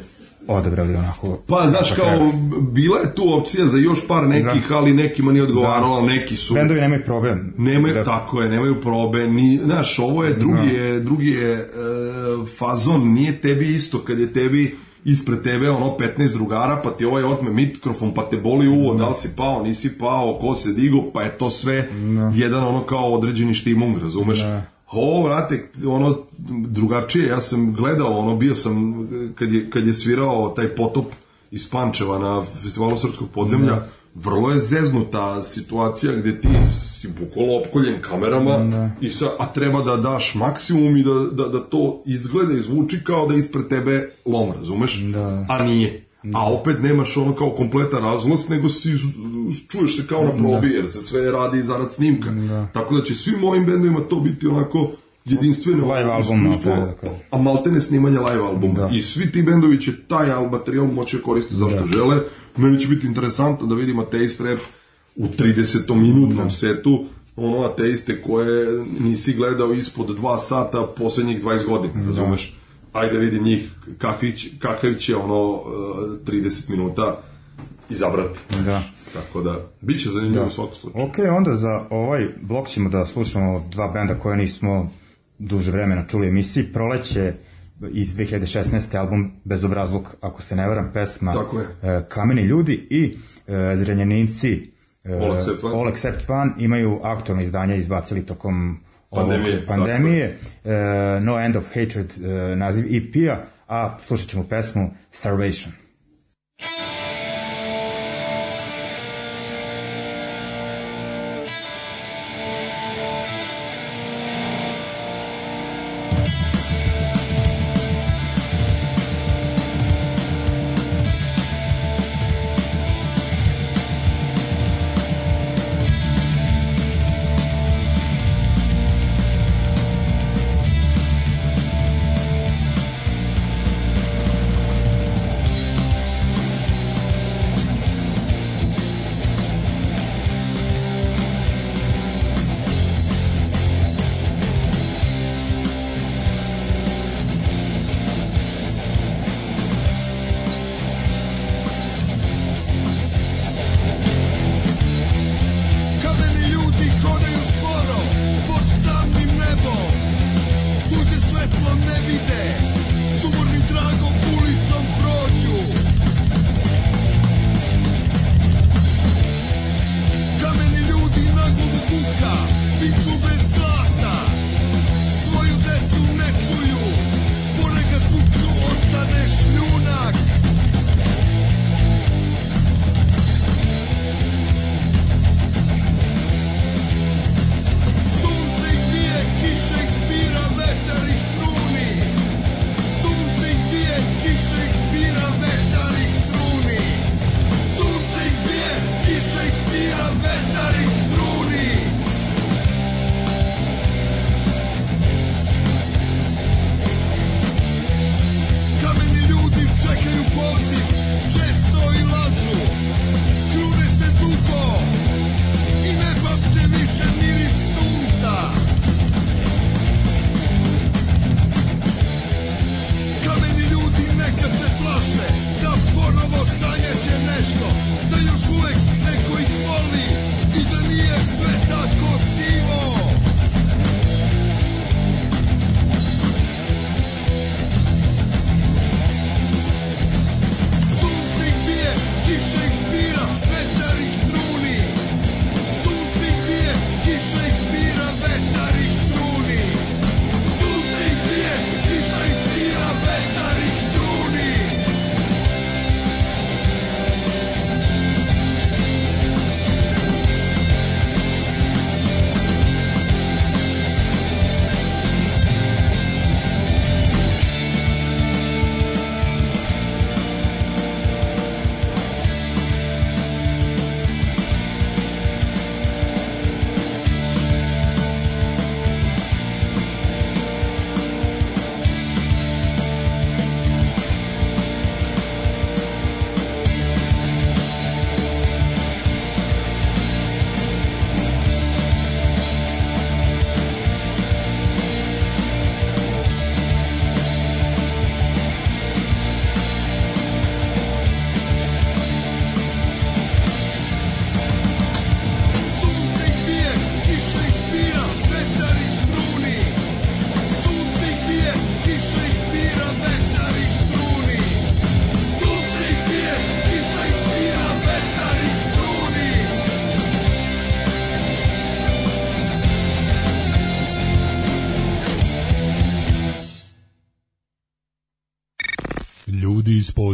odabrali onako. Pa znaš kao, bila je tu opcija za još par da. nekih, da. ali nekima nije odgovaralo, da. neki su... Bendovi nemaju probe. Nemaju, da. tako je, nemaju probe, ni, znaš, ovo je drugi da. je, drugi je e, fazon, nije tebi isto kad je tebi ispred tebe ono 15 drugara, pa ti ovaj otme mikrofon, pa te boli uvo, da li si pao, nisi pao, ko se digo, pa je to sve no. Da. jedan ono kao određeni štimung, razumeš? No. Da. Ovo, vrate, ono, drugačije, ja sam gledao, ono, bio sam, kad je, kad je svirao taj potop iz Pančeva na festivalu Srpskog podzemlja, mm vrlo je zeznuta situacija gde ti si bukvalo opkoljen kamerama ne. Da. i sa, a treba da daš maksimum i da, da, da to izgleda i zvuči kao da ispred tebe lom, razumeš? Da. A nije. A opet nemaš ono kao kompletan razglas, nego si, čuješ se kao na da. probi, jer se sve radi zarad snimka. Da. Tako da će svim mojim bendovima to biti onako jedinstveno live album iskustvo, da a maltene snimanje live albuma. Da. I svi ti bendovi će taj al materijal moći koristiti zašto da. žele. Meni će biti interesantno da vidim Taste Rap u 30 minutnom da. setu ono ateiste koje nisi gledao ispod 2 sata poslednjih 20 godina, da. razumeš? ajde da vidim njih kafić, kakav će ono 30 e, minuta izabrati. Da. Tako da, bit će zanimljivo da. u svakom slučaju. Ok, onda za ovaj blok ćemo da slušamo dva benda koja nismo duže vremena čuli u emisiji. Proleće iz 2016. album Bezobrazluk, ako se ne varam, pesma Tako je. E, Kameni ljudi i e, Zrenjaninci e, Oleg Septvan imaju aktualne izdanje izbacili tokom pandemije, ovog pandemije. Uh, no End of Hatred uh, naziv EP-a, a slušat ćemo pesmu Starvation.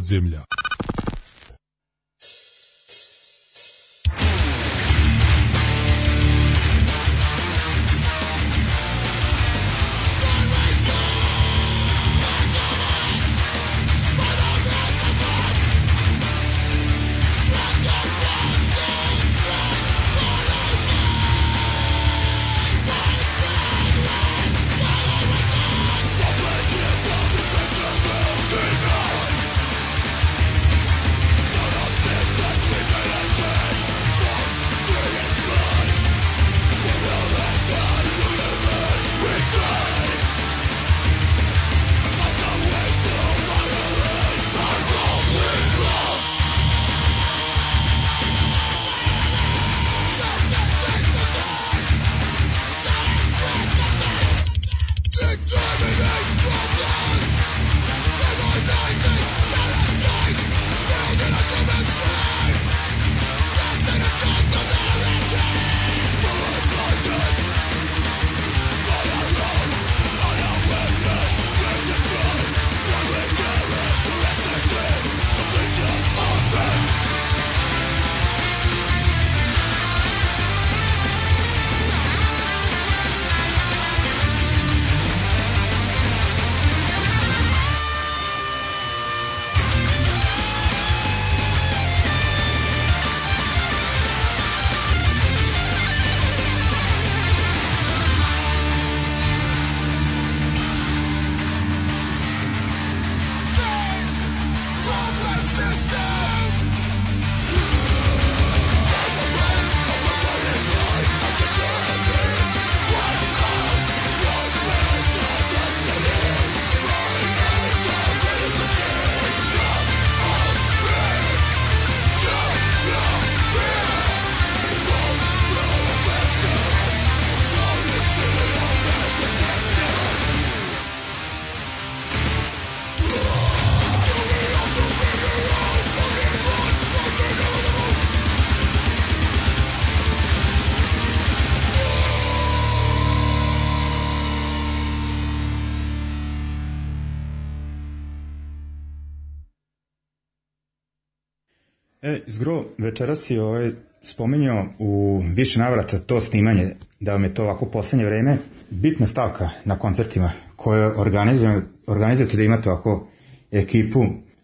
земля. Zgro, večeras je ovaj spomenuo u više navrata to snimanje, da vam je to ovako poslednje vreme bitna stavka na koncertima koje organizujete, organizujete da imate ovako ekipu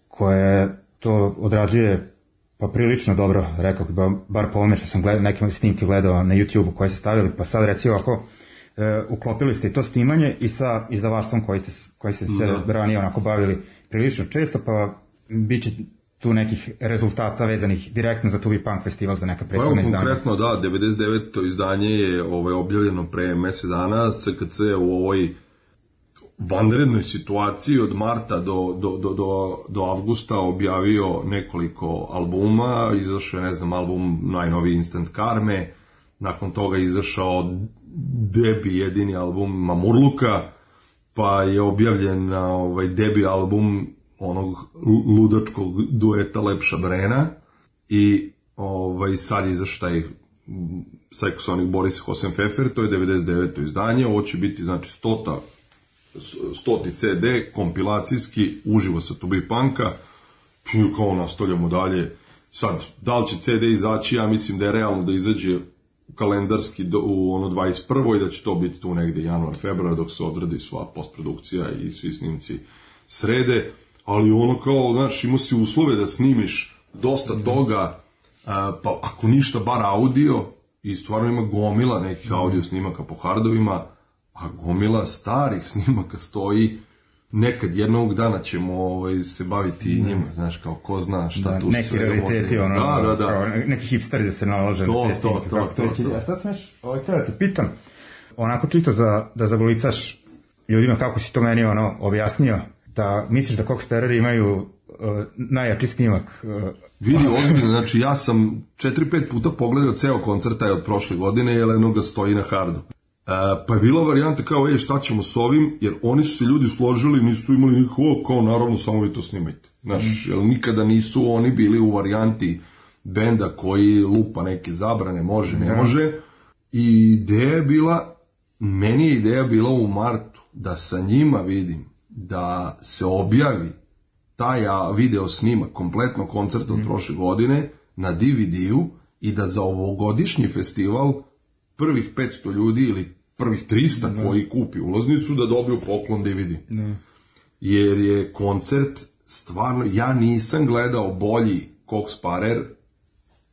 koja to odrađuje pa prilično dobro, rekao bih, bar po onome što sam gledao, neke snimke gledao na YouTube-u koje ste stavili, pa sad reci ovako, e, uklopili ste to snimanje i sa izdavaštvom koji ste, koji ste se da. ranije onako bavili prilično često, pa bit će tu nekih rezultata vezanih direktno za Tubi Punk festival za neka prethodna pa izdanja. Pa Konkretno da, 99. izdanje je ovaj, objavljeno pre mesec dana, SKC u ovoj vanrednoj situaciji od marta do, do, do, do, do avgusta objavio nekoliko albuma, izašao je, ne znam, album najnoviji Instant Karme, nakon toga izašao debi jedini album Mamurluka, pa je objavljen ovaj, debi album onog ludačkog dueta Lepša Brena i ovaj, sad je izašao taj Psychosonic Boris Hosenpfeffer, to je 99. izdanje, ovo će biti znači stota, stoti CD, kompilacijski, uživo sa Tubi Panka, kao nastavljamo dalje, sad, da li će CD izaći, ja mislim da je realno da izađe kalendarski do, u ono 21. i da će to biti tu negde januar, februar, dok se odradi sva postprodukcija i svi snimci srede ali ono kao, znaš, imao si uslove da snimiš dosta mhm. toga, pa ako ništa, bar audio, i stvarno ima gomila nekih mhm. audio snimaka po hardovima, a gomila starih snimaka stoji, nekad jednog dana ćemo ovaj, se baviti i da. njima, znaš, kao ko zna šta da, tu neki sve realiteti, ono, da, da, da. neki hipsteri da se nalože to, na te snimke, to, to, to, to. A šta sam još, ovaj, te da te pitam, onako čisto za, da zagolicaš ljudima kako si to meni ono, objasnio, da misliš da Cox Terror imaju uh, najjači snimak. Uh, Vidi, ozbiljno, znači ja sam 4-5 puta pogledao ceo koncert taj od prošle godine, Jeleno ga stoji na hardu. Uh, pa je bila varijanta kao, ej, šta ćemo s ovim, jer oni su se ljudi složili, nisu imali nikog, kao naravno, samo vi to snimajte. Znaš, mm. jer nikada nisu oni bili u varijanti benda koji lupa neke zabrane, može, ne mm. može. I ideja je bila, meni je ideja bila u martu, da sa njima vidim da se objavi taj video snima kompletno koncert od mm. prošle godine na DVD-u i da za ovogodišnji festival prvih 500 ljudi ili prvih 300 ne. Da. koji kupi ulaznicu da dobiju poklon DVD. Ne. Da. Jer je koncert stvarno, ja nisam gledao bolji Cox Parer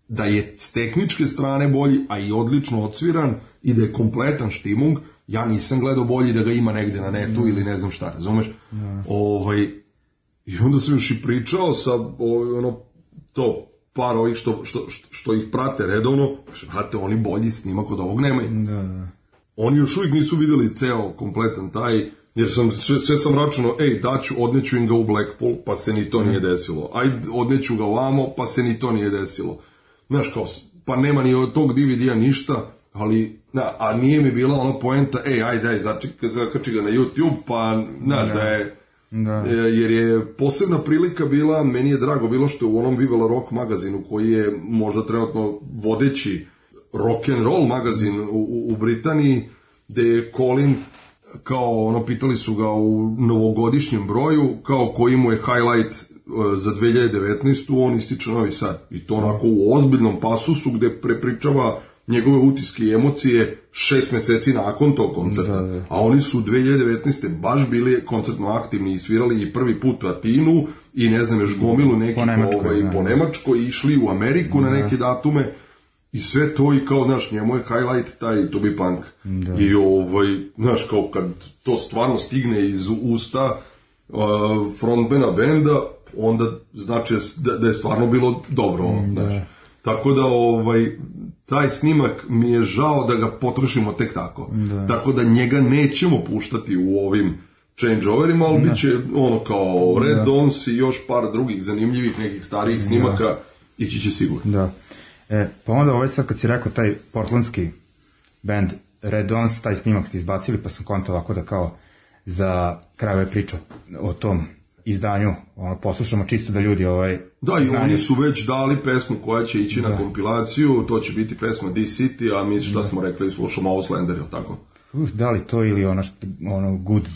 da je s tehničke strane bolji, a i odlično odsviran i da je kompletan štimung, ja nisam gledao bolji da ga ima negde na netu mm. ili ne znam šta, razumeš? Mm. Ovaj, I onda sam još i pričao sa ovaj, ono, to par ovih što, što, što, ih prate redovno, brate, oni bolji snimak od ovog nemaju. Da, da. Oni još uvijek nisu videli ceo kompletan taj, jer sam, sve, sve sam računao, ej, daću, odneću im ga u Blackpool, pa se ni to nije mm. desilo. Aj, odneću ga ovamo, pa se ni to nije desilo. Znaš, kao, pa nema ni od tog DVD-a ništa, ali, na, a nije mi bila ono poenta, ej, ajde, aj, zakači ga na YouTube, pa, na, da. da je, da. E, jer je posebna prilika bila, meni je drago bilo što u onom Vivala Rock magazinu, koji je možda trenutno vodeći rock and roll magazin u, u, u Britaniji, gde je Colin kao ono pitali su ga u novogodišnjem broju kao koji mu je highlight e, za 2019. on ističe Novi Sad i to onako u ozbiljnom pasusu gde prepričava njegove utiske i emocije šest mjeseci nakon tog koncerta. Da, da. A oni su 2019. baš bili koncertno aktivni i svirali i prvi put u Atinu i ne znam još gomilu nekih po Nemačkoj, ovaj, da. po Nemačkoj išli u Ameriku na da. neke datume i sve to i kao, znaš, njemu je highlight taj to be punk. Da. I ovaj, znaš, kao kad to stvarno stigne iz usta uh, frontmana benda, onda znači da, da je stvarno bilo dobro. Mm, znaš. Tako da ovaj taj snimak mi je žao da ga potrošimo tek tako. Da. Tako da njega nećemo puštati u ovim changeoverima, ali da. bit će ono kao Red da. Dons i još par drugih zanimljivih nekih starijih da. snimaka da. ići će sigurno. Da. E, pa onda ovaj sad kad si rekao taj portlandski band Red Dons, taj snimak ste izbacili pa sam konto ovako da kao za kraj ove priče o tom izdanju. Ono, poslušamo čisto da ljudi ovaj... Da, i znanje... oni su već dali pesmu koja će ići da. na kompilaciju, to će biti pesma D-City, a mi šta da. smo rekli, slušamo Auslander, je tako? Uh, da li to ili ono što, ono Good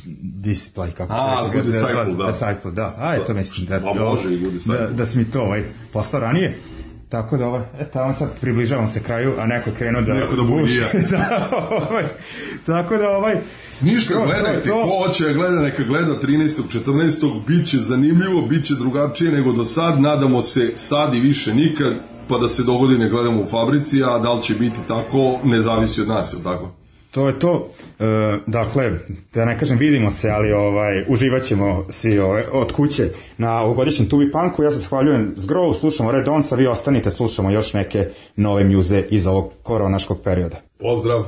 display kako a, se kaže Good Disciple, da. Disciple, da. Da. da. A, da. to mislim da... Pa može i Good da, Disciple. Da, da si mi to ovaj, poslao ranije. Tako da ova, e, tamo sad približavam se kraju, a neko je krenuo da... Neko da buši. da, ovaj, tako da ovaj... Ništa, to, gledajte, to, to... ko hoće da gleda, neka gleda 13. 14. Biće zanimljivo, biće drugačije nego do sad, nadamo se sad i više nikad, pa da se dogodi ne gledamo u fabrici, a da li će biti tako, ne zavisi od nas, je tako? to je to. E, dakle, da ne kažem vidimo se, ali ovaj uživaćemo svi ovaj, od kuće na ovogodišnjem Tubi Punku. Ja se zahvaljujem Zgrovu, slušamo Red Onsa, vi ostanite, slušamo još neke nove mjuze iz ovog koronaškog perioda. Pozdrav!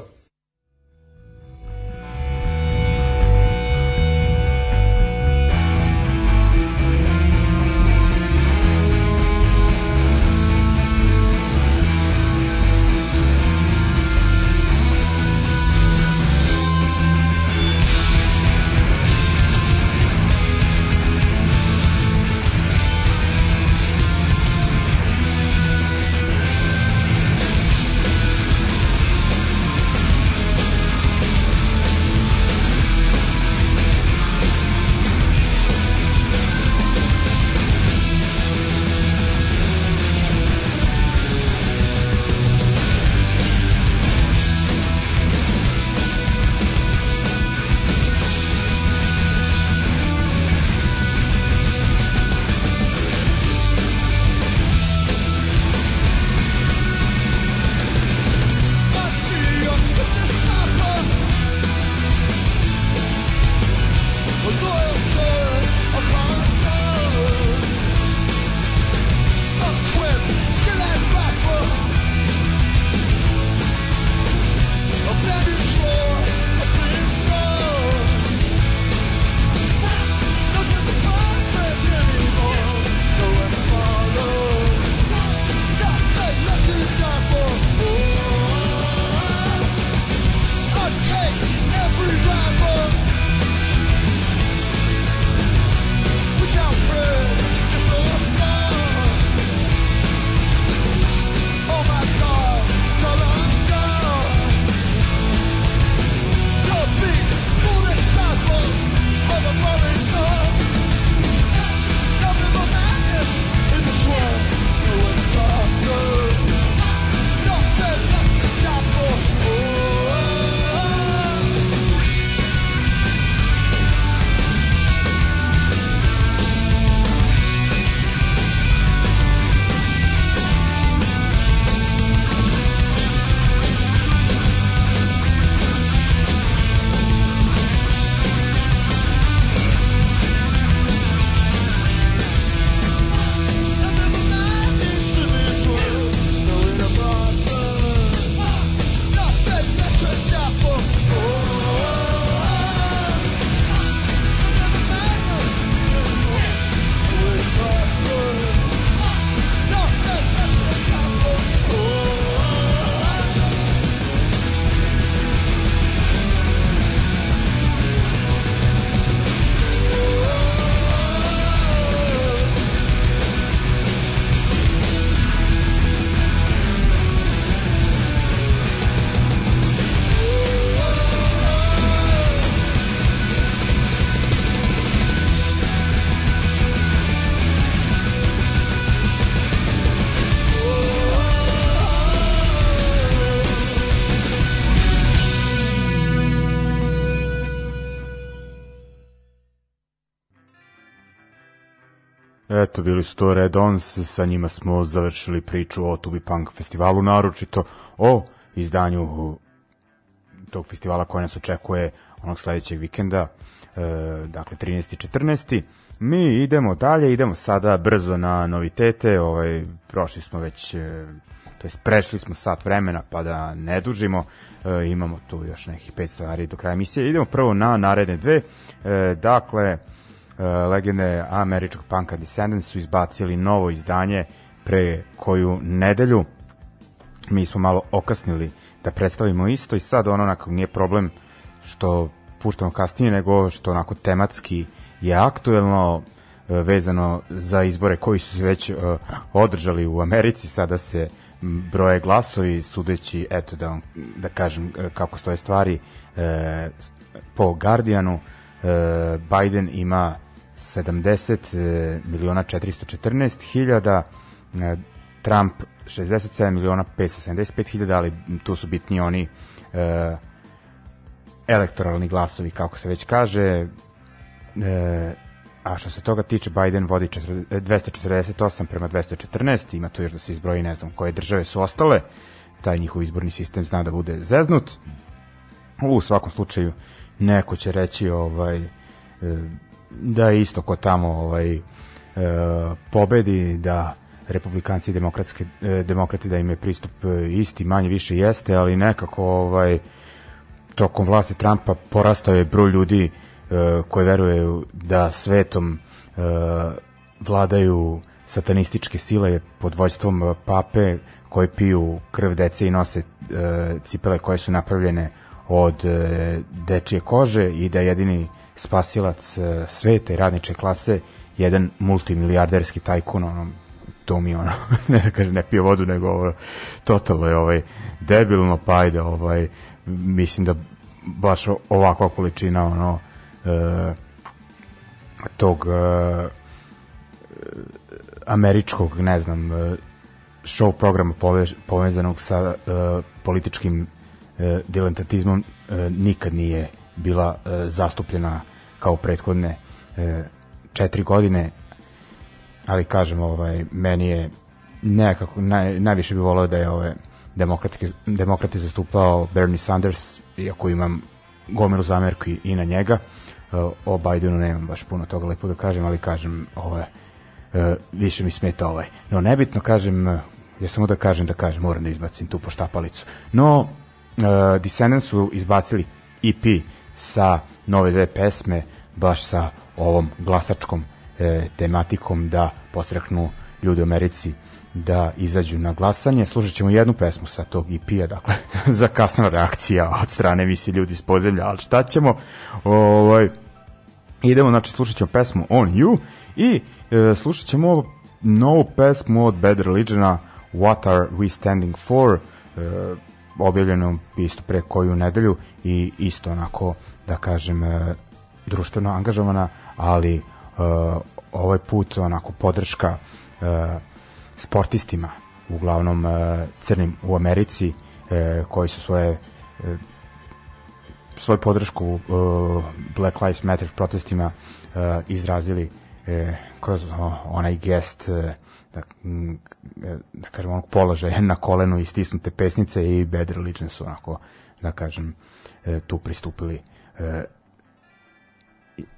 bili su to Red sa njima smo završili priču o Tubi Punk festivalu, naročito o izdanju tog festivala koje nas očekuje onog sledećeg vikenda, e, dakle 13. i 14. Mi idemo dalje, idemo sada brzo na novitete, ovaj, prošli smo već, e, to jest prešli smo sat vremena pa da ne dužimo, e, imamo tu još nekih pet stvari do kraja emisije, idemo prvo na naredne dve, e, dakle, E, legende američkog punka Descendants su izbacili novo izdanje pre koju nedelju. Mi smo malo okasnili da predstavimo isto i sad ono onako nije problem što puštamo kasnije nego što onako tematski je aktuelno e, vezano za izbore koji su se već e, održali u Americi, sada se broje glasovi sudeći eto da da kažem kako stoje stvari e, po Guardianu e, Biden ima 70 e, miliona 414 hiljada, e, Trump 67 miliona 575 hiljada, ali tu su bitni oni e, elektoralni glasovi, kako se već kaže. E, a što se toga tiče, Biden vodi 248 e, prema 214, ima tu još da se izbroji, ne znam koje države su ostale, taj njihov izborni sistem zna da bude zeznut. U svakom slučaju, neko će reći ovaj, e, da isto ko tamo ovaj, e, pobedi, da republikanci i demokratske, e, demokrati da im je pristup e, isti, manje više jeste, ali nekako ovaj, tokom vlasti Trumpa porastao je broj ljudi e, koji veruje da svetom e, vladaju satanističke sile pod vođstvom pape koji piju krv dece i nose e, cipele koje su napravljene od e, dečije kože i da jedini spasilac e, sveta i radniče klase, jedan multimilijarderski tajkun, ono, to mi ono, ne da kažem, ne pije vodu, nego ovo, totalno je ovaj, debilno, pa ajde, ovaj, mislim da baš ovakva količina, ono, e, tog e, američkog, ne znam, e, show programa povež, povezanog sa e, političkim e, dilentatizmom e, nikad nije e, bila e, zastupljena kao prethodne e, četiri godine ali kažem ovaj meni je nekako naj, najviše bih voleo da je ove demokratski demokrati zastupao Bernie Sanders iako imam gomilu zamerki i na njega e, o Bidenu nemam baš puno toga lepo da kažem ali kažem ove e, više mi smeta ovaj no nebitno kažem e, ja samo da kažem da kažem moram da izbacim tu poštapalicu no e, Descendants su izbacili EP sa nove dve pesme, baš sa ovom glasačkom e, tematikom da postreknu ljudi u Americi da izađu na glasanje. Slušat ćemo jednu pesmu sa tog EP-a, dakle, za kasna reakcija od strane visi ljudi iz pozemlja, ali šta ćemo? Ovaj, idemo, znači, slušat ćemo pesmu On You i e, slušat ćemo novu pesmu od Bad Religiona What Are We Standing For? E, objavljeno isto pre koju nedelju i isto onako da kažem e, društveno angažovana ali e, ovaj put onako podrška e, sportistima uglavnom e, crnim u Americi e, koji su svoje e, svoju podršku e, Black Lives Matter protestima e, izrazili e, kroz o, onaj gest e, da, e, da kažem, onog položaja na kolenu i stisnute pesnice i Bad Religion su onako, da kažem, e, tu pristupili e,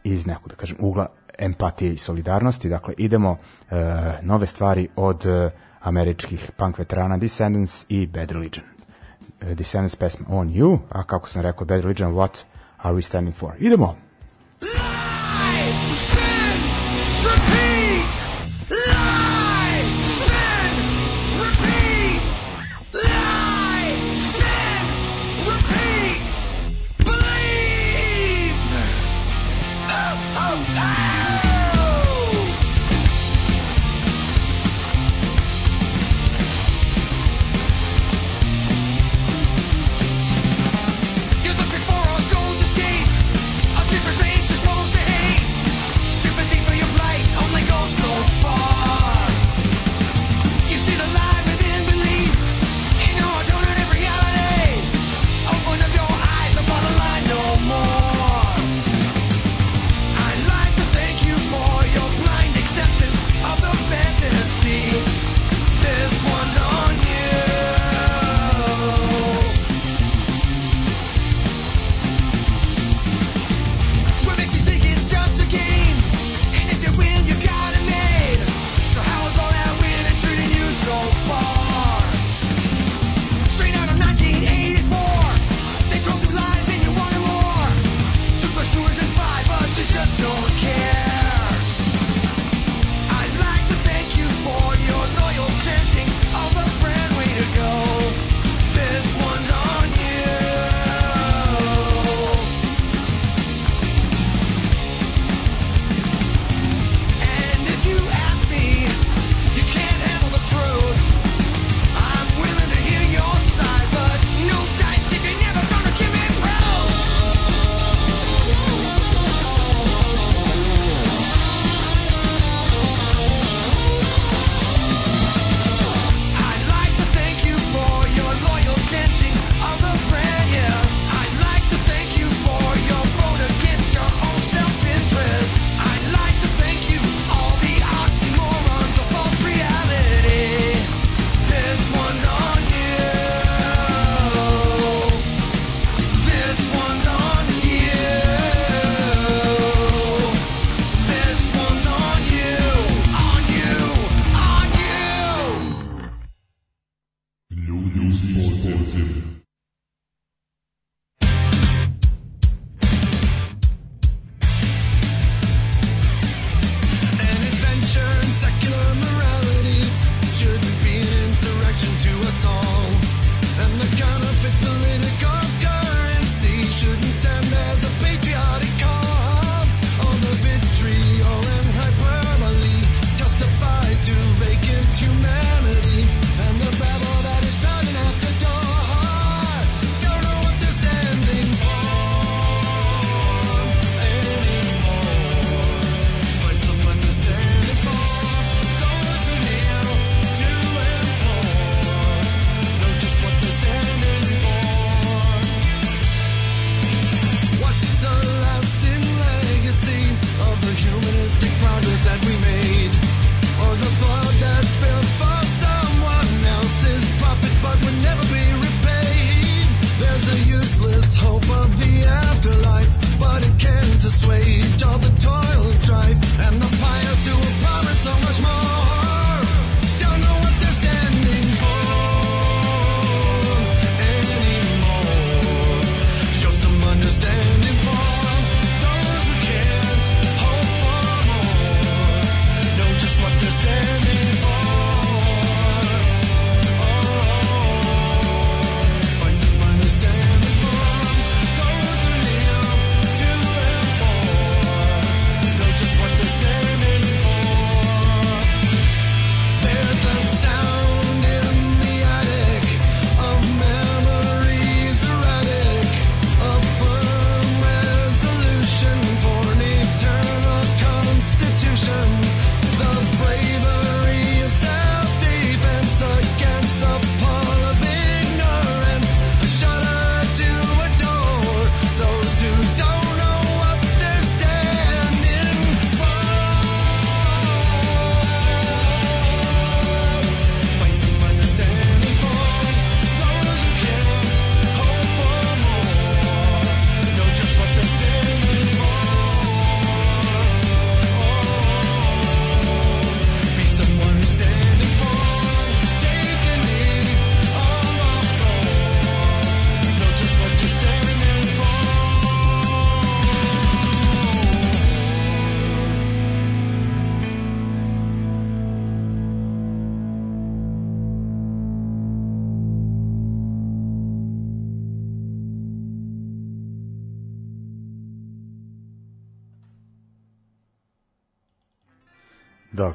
iz nekog, da kažem, ugla empatije i solidarnosti. Dakle, idemo nove stvari od američkih punk veterana Descendants i Bad Religion. Descendants pesma On You, a kako sam rekao Bad Religion, What Are We Standing For? Idemo!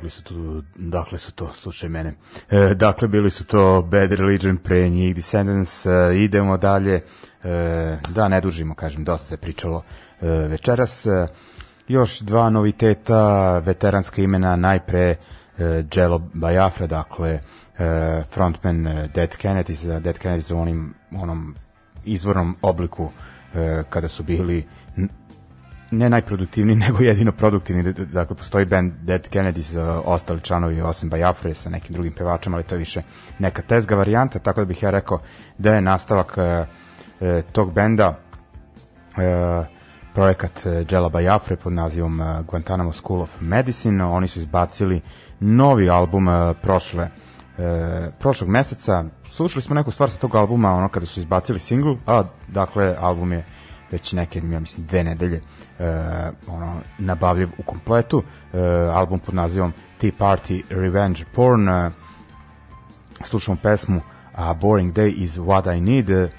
dakle su to, dakle su to, slušaj mene, e, dakle bili su to Bad Religion, pre njih Descendants, e, idemo dalje, e, da ne dužimo, kažem, dosta se pričalo e, večeras, e, još dva noviteta, veteranska imena, najpre e, Jello Bajafra, dakle, e, frontman e, Dead Kennedys, Dead Kennedys u onim, onom izvornom obliku e, kada su bili e, ne najproduktivniji, nego jedino produktivni. Da, da, dakle, postoji band Dead Kennedys, e, ostali članovi osim Bajafre sa nekim drugim pevačima, ali to je više neka tezga varijanta, tako da bih ja rekao da je nastavak e, e, tog benda e, projekat Džela e, Bajafre pod nazivom e, Guantanamo School of Medicine. Oni su izbacili novi album e, prošle e, prošlog meseca. Slušali smo neku stvar sa tog albuma, ono kada su izbacili single, a dakle, album je već neke, ja mislim, dve nedelje uh, ono, nabavljiv u kompletu. E, album pod nazivom Tea Party Revenge Porn. E, slušamo pesmu A Boring Day is What I Need. E,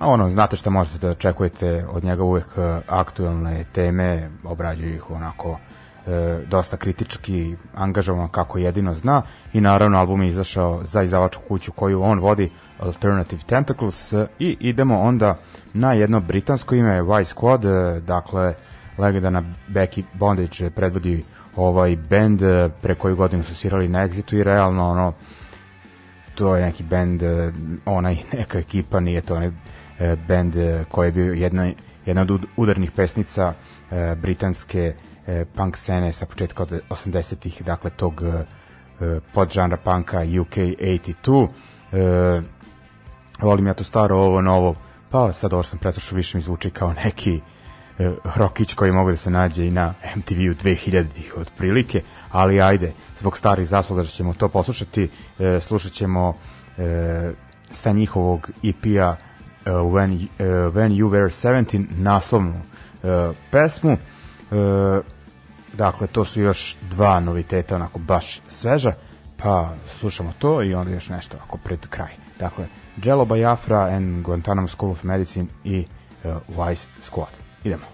ono, znate šta možete da očekujete od njega uvek aktuelne teme, obrađuje ih onako e, dosta kritički angažovan kako jedino zna i naravno album je izašao za izdavačku kuću koju on vodi, Alternative Tentacles i idemo onda na jedno britansko ime Vice Squad, e, dakle legendarna Becky Bondage predvodi ovaj bend e, pre koju godinu su svirali na Exitu i realno ono to je neki bend e, onaj neka ekipa nije to onaj bend koji je bio jedna, jedna od udarnih pesnica britanske punk scene sa početka od 80-ih dakle tog podžanra punka UK 82 volim ja to staro, ovo, novo, pa sad ovo sam preslušao više mi zvuči kao neki e, rokić koji mogu da se nađe i na MTV-u 2000-ih otprilike, ali ajde, zbog starih zasluga da ćemo to poslušati, e, slušat ćemo e, sa njihovog EP-a e, When, e, When You Were 17 naslovnu e, pesmu, e, dakle to su još dva noviteta onako baš sveža, pa slušamo to i onda još nešto ako pred kraj. Dakle, Jello Biafra and Guantanamo School of Medicine i uh, Vice Squad. Idemo.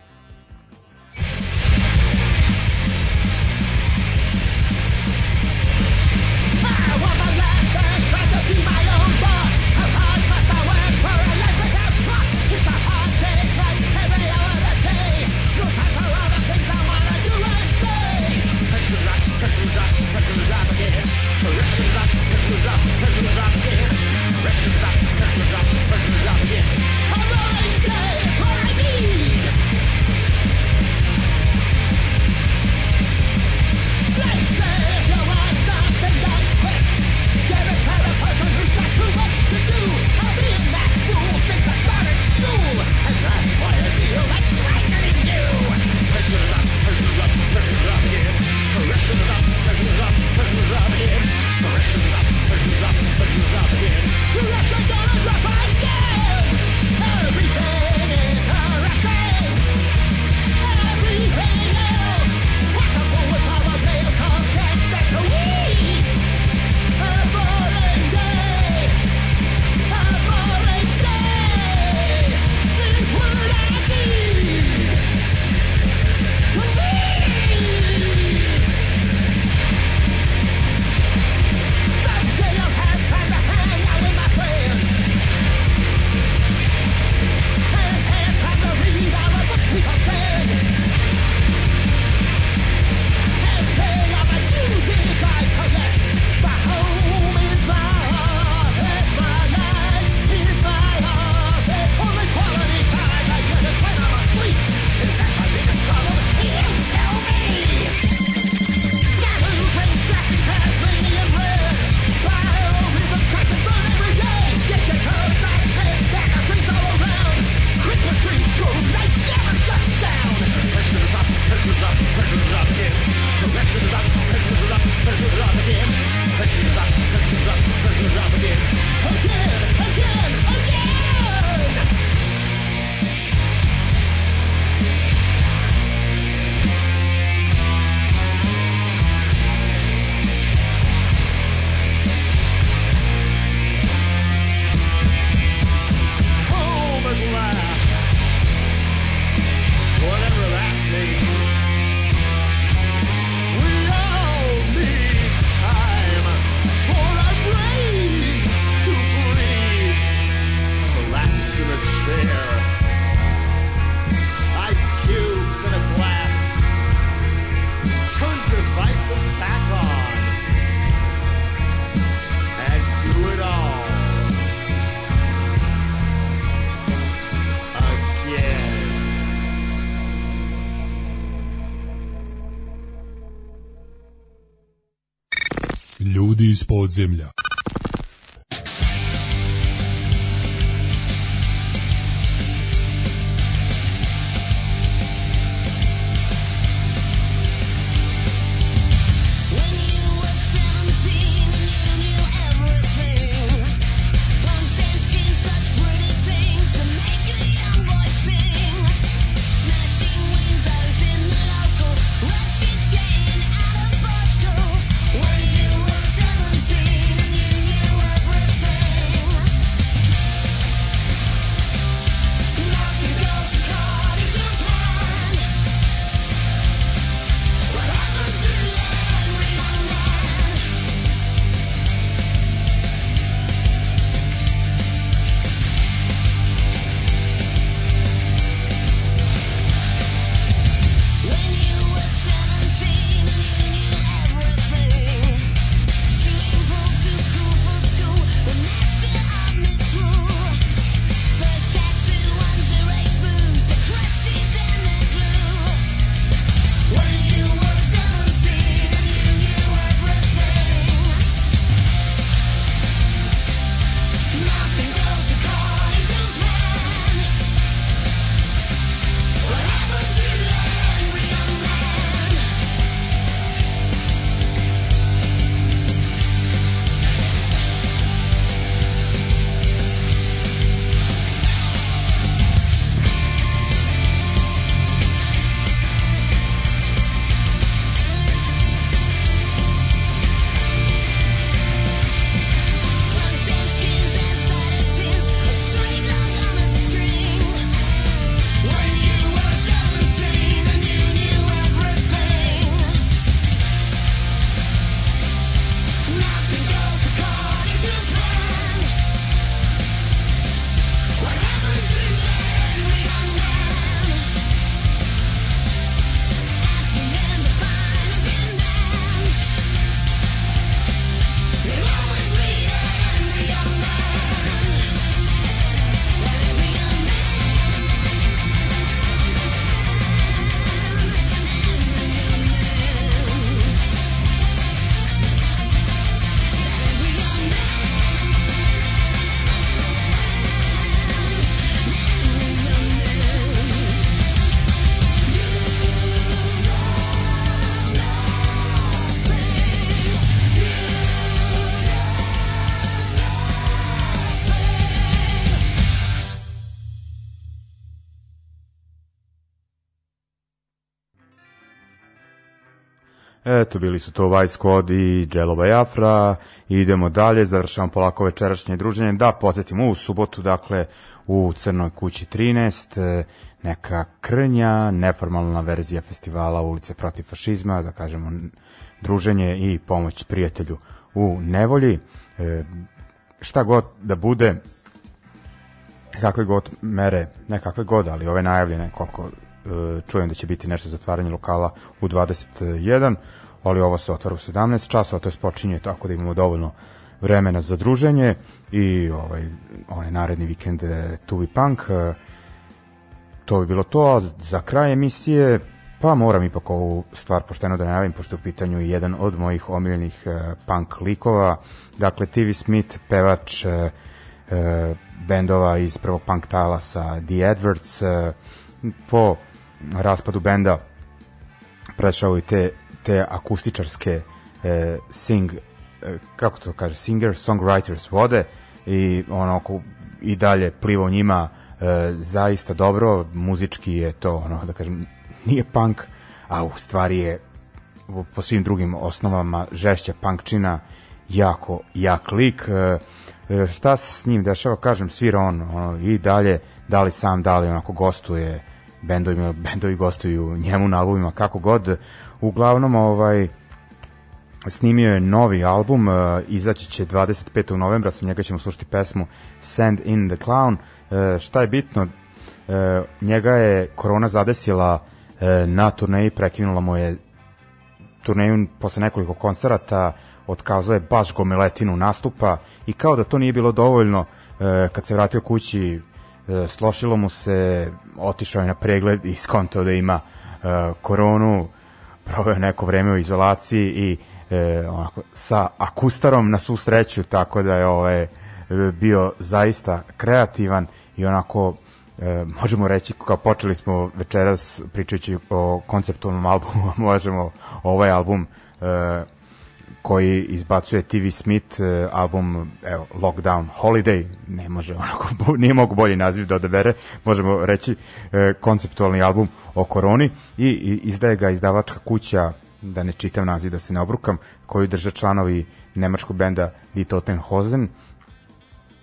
земля. eto, bili su to Vice Code i Jello Jafra. idemo dalje, završavam polako večerašnje druženje, da, podsjetimo u subotu, dakle, u Crnoj kući 13, e, neka krnja, neformalna verzija festivala ulice protiv fašizma, da kažemo, druženje i pomoć prijatelju u nevolji, e, šta god da bude, kakve god mere, ne kakve god, ali ove najavljene, koliko e, čujem da će biti nešto zatvaranje lokala u 21 ali ovo se otvara u 17 časova, to je počinje tako da imamo dovoljno vremena za druženje i ovaj, onaj naredni vikend Tubi Punk, e, to bi bilo to, a za kraj emisije Pa moram ipak ovu stvar pošteno da najavim, pošto je u pitanju jedan od mojih omiljenih e, punk likova. Dakle, TV Smith, pevač e, bendova iz prvog punk talasa The Edwards, po raspadu benda prešao i te te akustičarske e, sing e, kako to kaže singer songwriters vode i ono i dalje pliva u njima e, zaista dobro muzički je to ono da kažem nije punk a u stvari je po svim drugim osnovama žešća punkčina jako jak lik e, e, šta se s njim dešava kažem svira on ono, i dalje da li sam da li onako gostuje bendovima, bendovi gostuju njemu na albumima, kako god. Uglavnom, ovaj, snimio je novi album, uh, izaći će 25. novembra, sa njega ćemo slušati pesmu Send in the Clown. Uh, šta je bitno, uh, njega je korona zadesila uh, na turneji, prekinula mu je turneju posle nekoliko koncerata, otkazao je baš gomiletinu nastupa i kao da to nije bilo dovoljno, e, kad se vratio kući E, slošilo mu se, otišao je na pregled i skontao da ima e, koronu, proveo neko vreme u izolaciji i e, onako, sa akustarom na svu sreću, tako da je ovaj, e, bio zaista kreativan i onako e, možemo reći kao počeli smo večeras pričajući o konceptualnom albumu, možemo ovaj album e, koji izbacuje TV Smith e, album evo, Lockdown Holiday ne može onako, nije mogu bolji naziv da odabere, možemo reći e, konceptualni album o koroni i izdaje ga izdavačka kuća da ne čitam naziv da se ne obrukam koju drže članovi nemačkog benda Die Totenhosen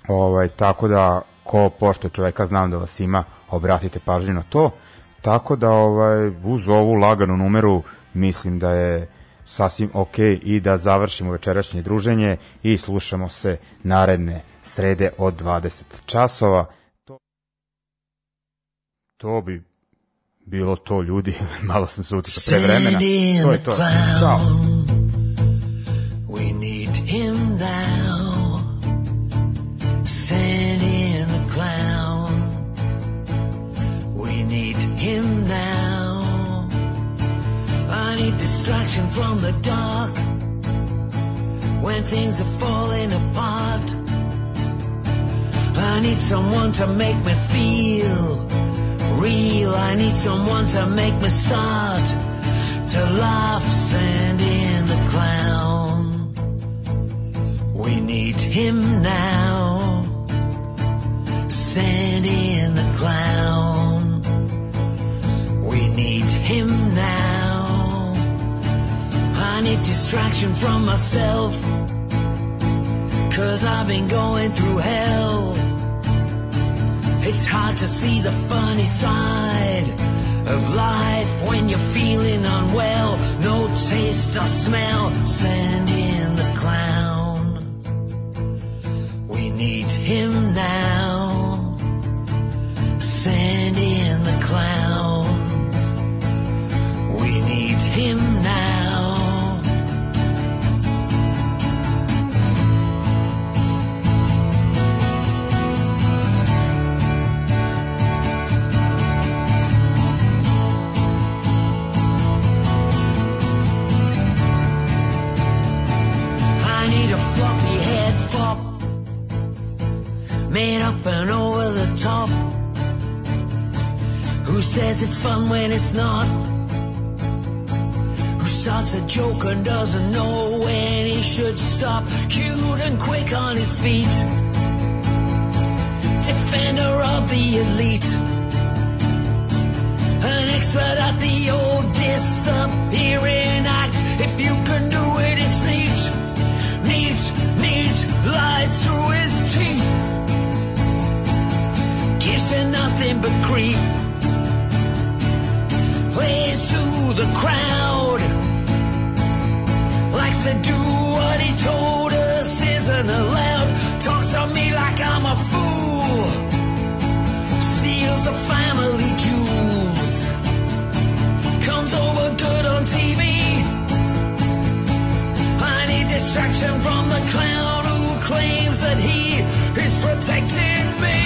ovaj, tako da ko pošto čoveka znam da vas ima obratite pažnju na to tako da ovaj, uz ovu laganu numeru mislim da je sasvim ok i da završimo večerašnje druženje i slušamo se naredne srede od 20 časova. To, to bi bilo to ljudi, malo sam se utjecao pre vremena. To je to. Ciao. We need him now. Send need distraction from the dark. When things are falling apart, I need someone to make me feel real. I need someone to make me start to laugh, send in the clown. We need him now. Send in the clown. We need him now. I need distraction from myself. Cause I've been going through hell. It's hard to see the funny side of life when you're feeling unwell. No taste or smell. Send in the clown. We need him it's not. Who starts a joke and doesn't know when he should stop. Cute and quick on his feet. Defender of the elite. An expert at the old disappearing act. If you can do it, it's neat. Neat, neat, lies through his teeth. Gives him nothing but grief ways through the crowd. Likes to do what he told us isn't allowed. Talks on me like I'm a fool. Seals of family jewels. Comes over good on TV. I need distraction from the clown who claims that he is protecting me.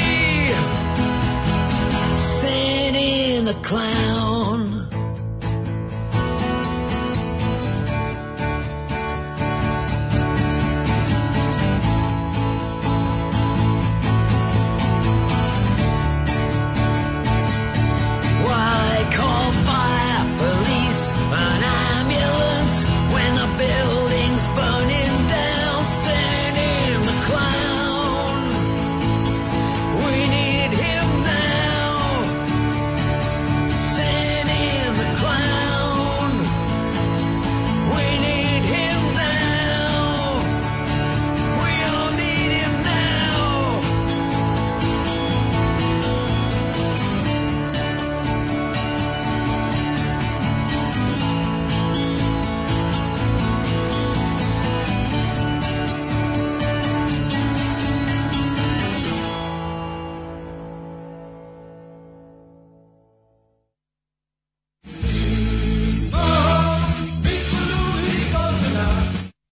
Sent in the clown.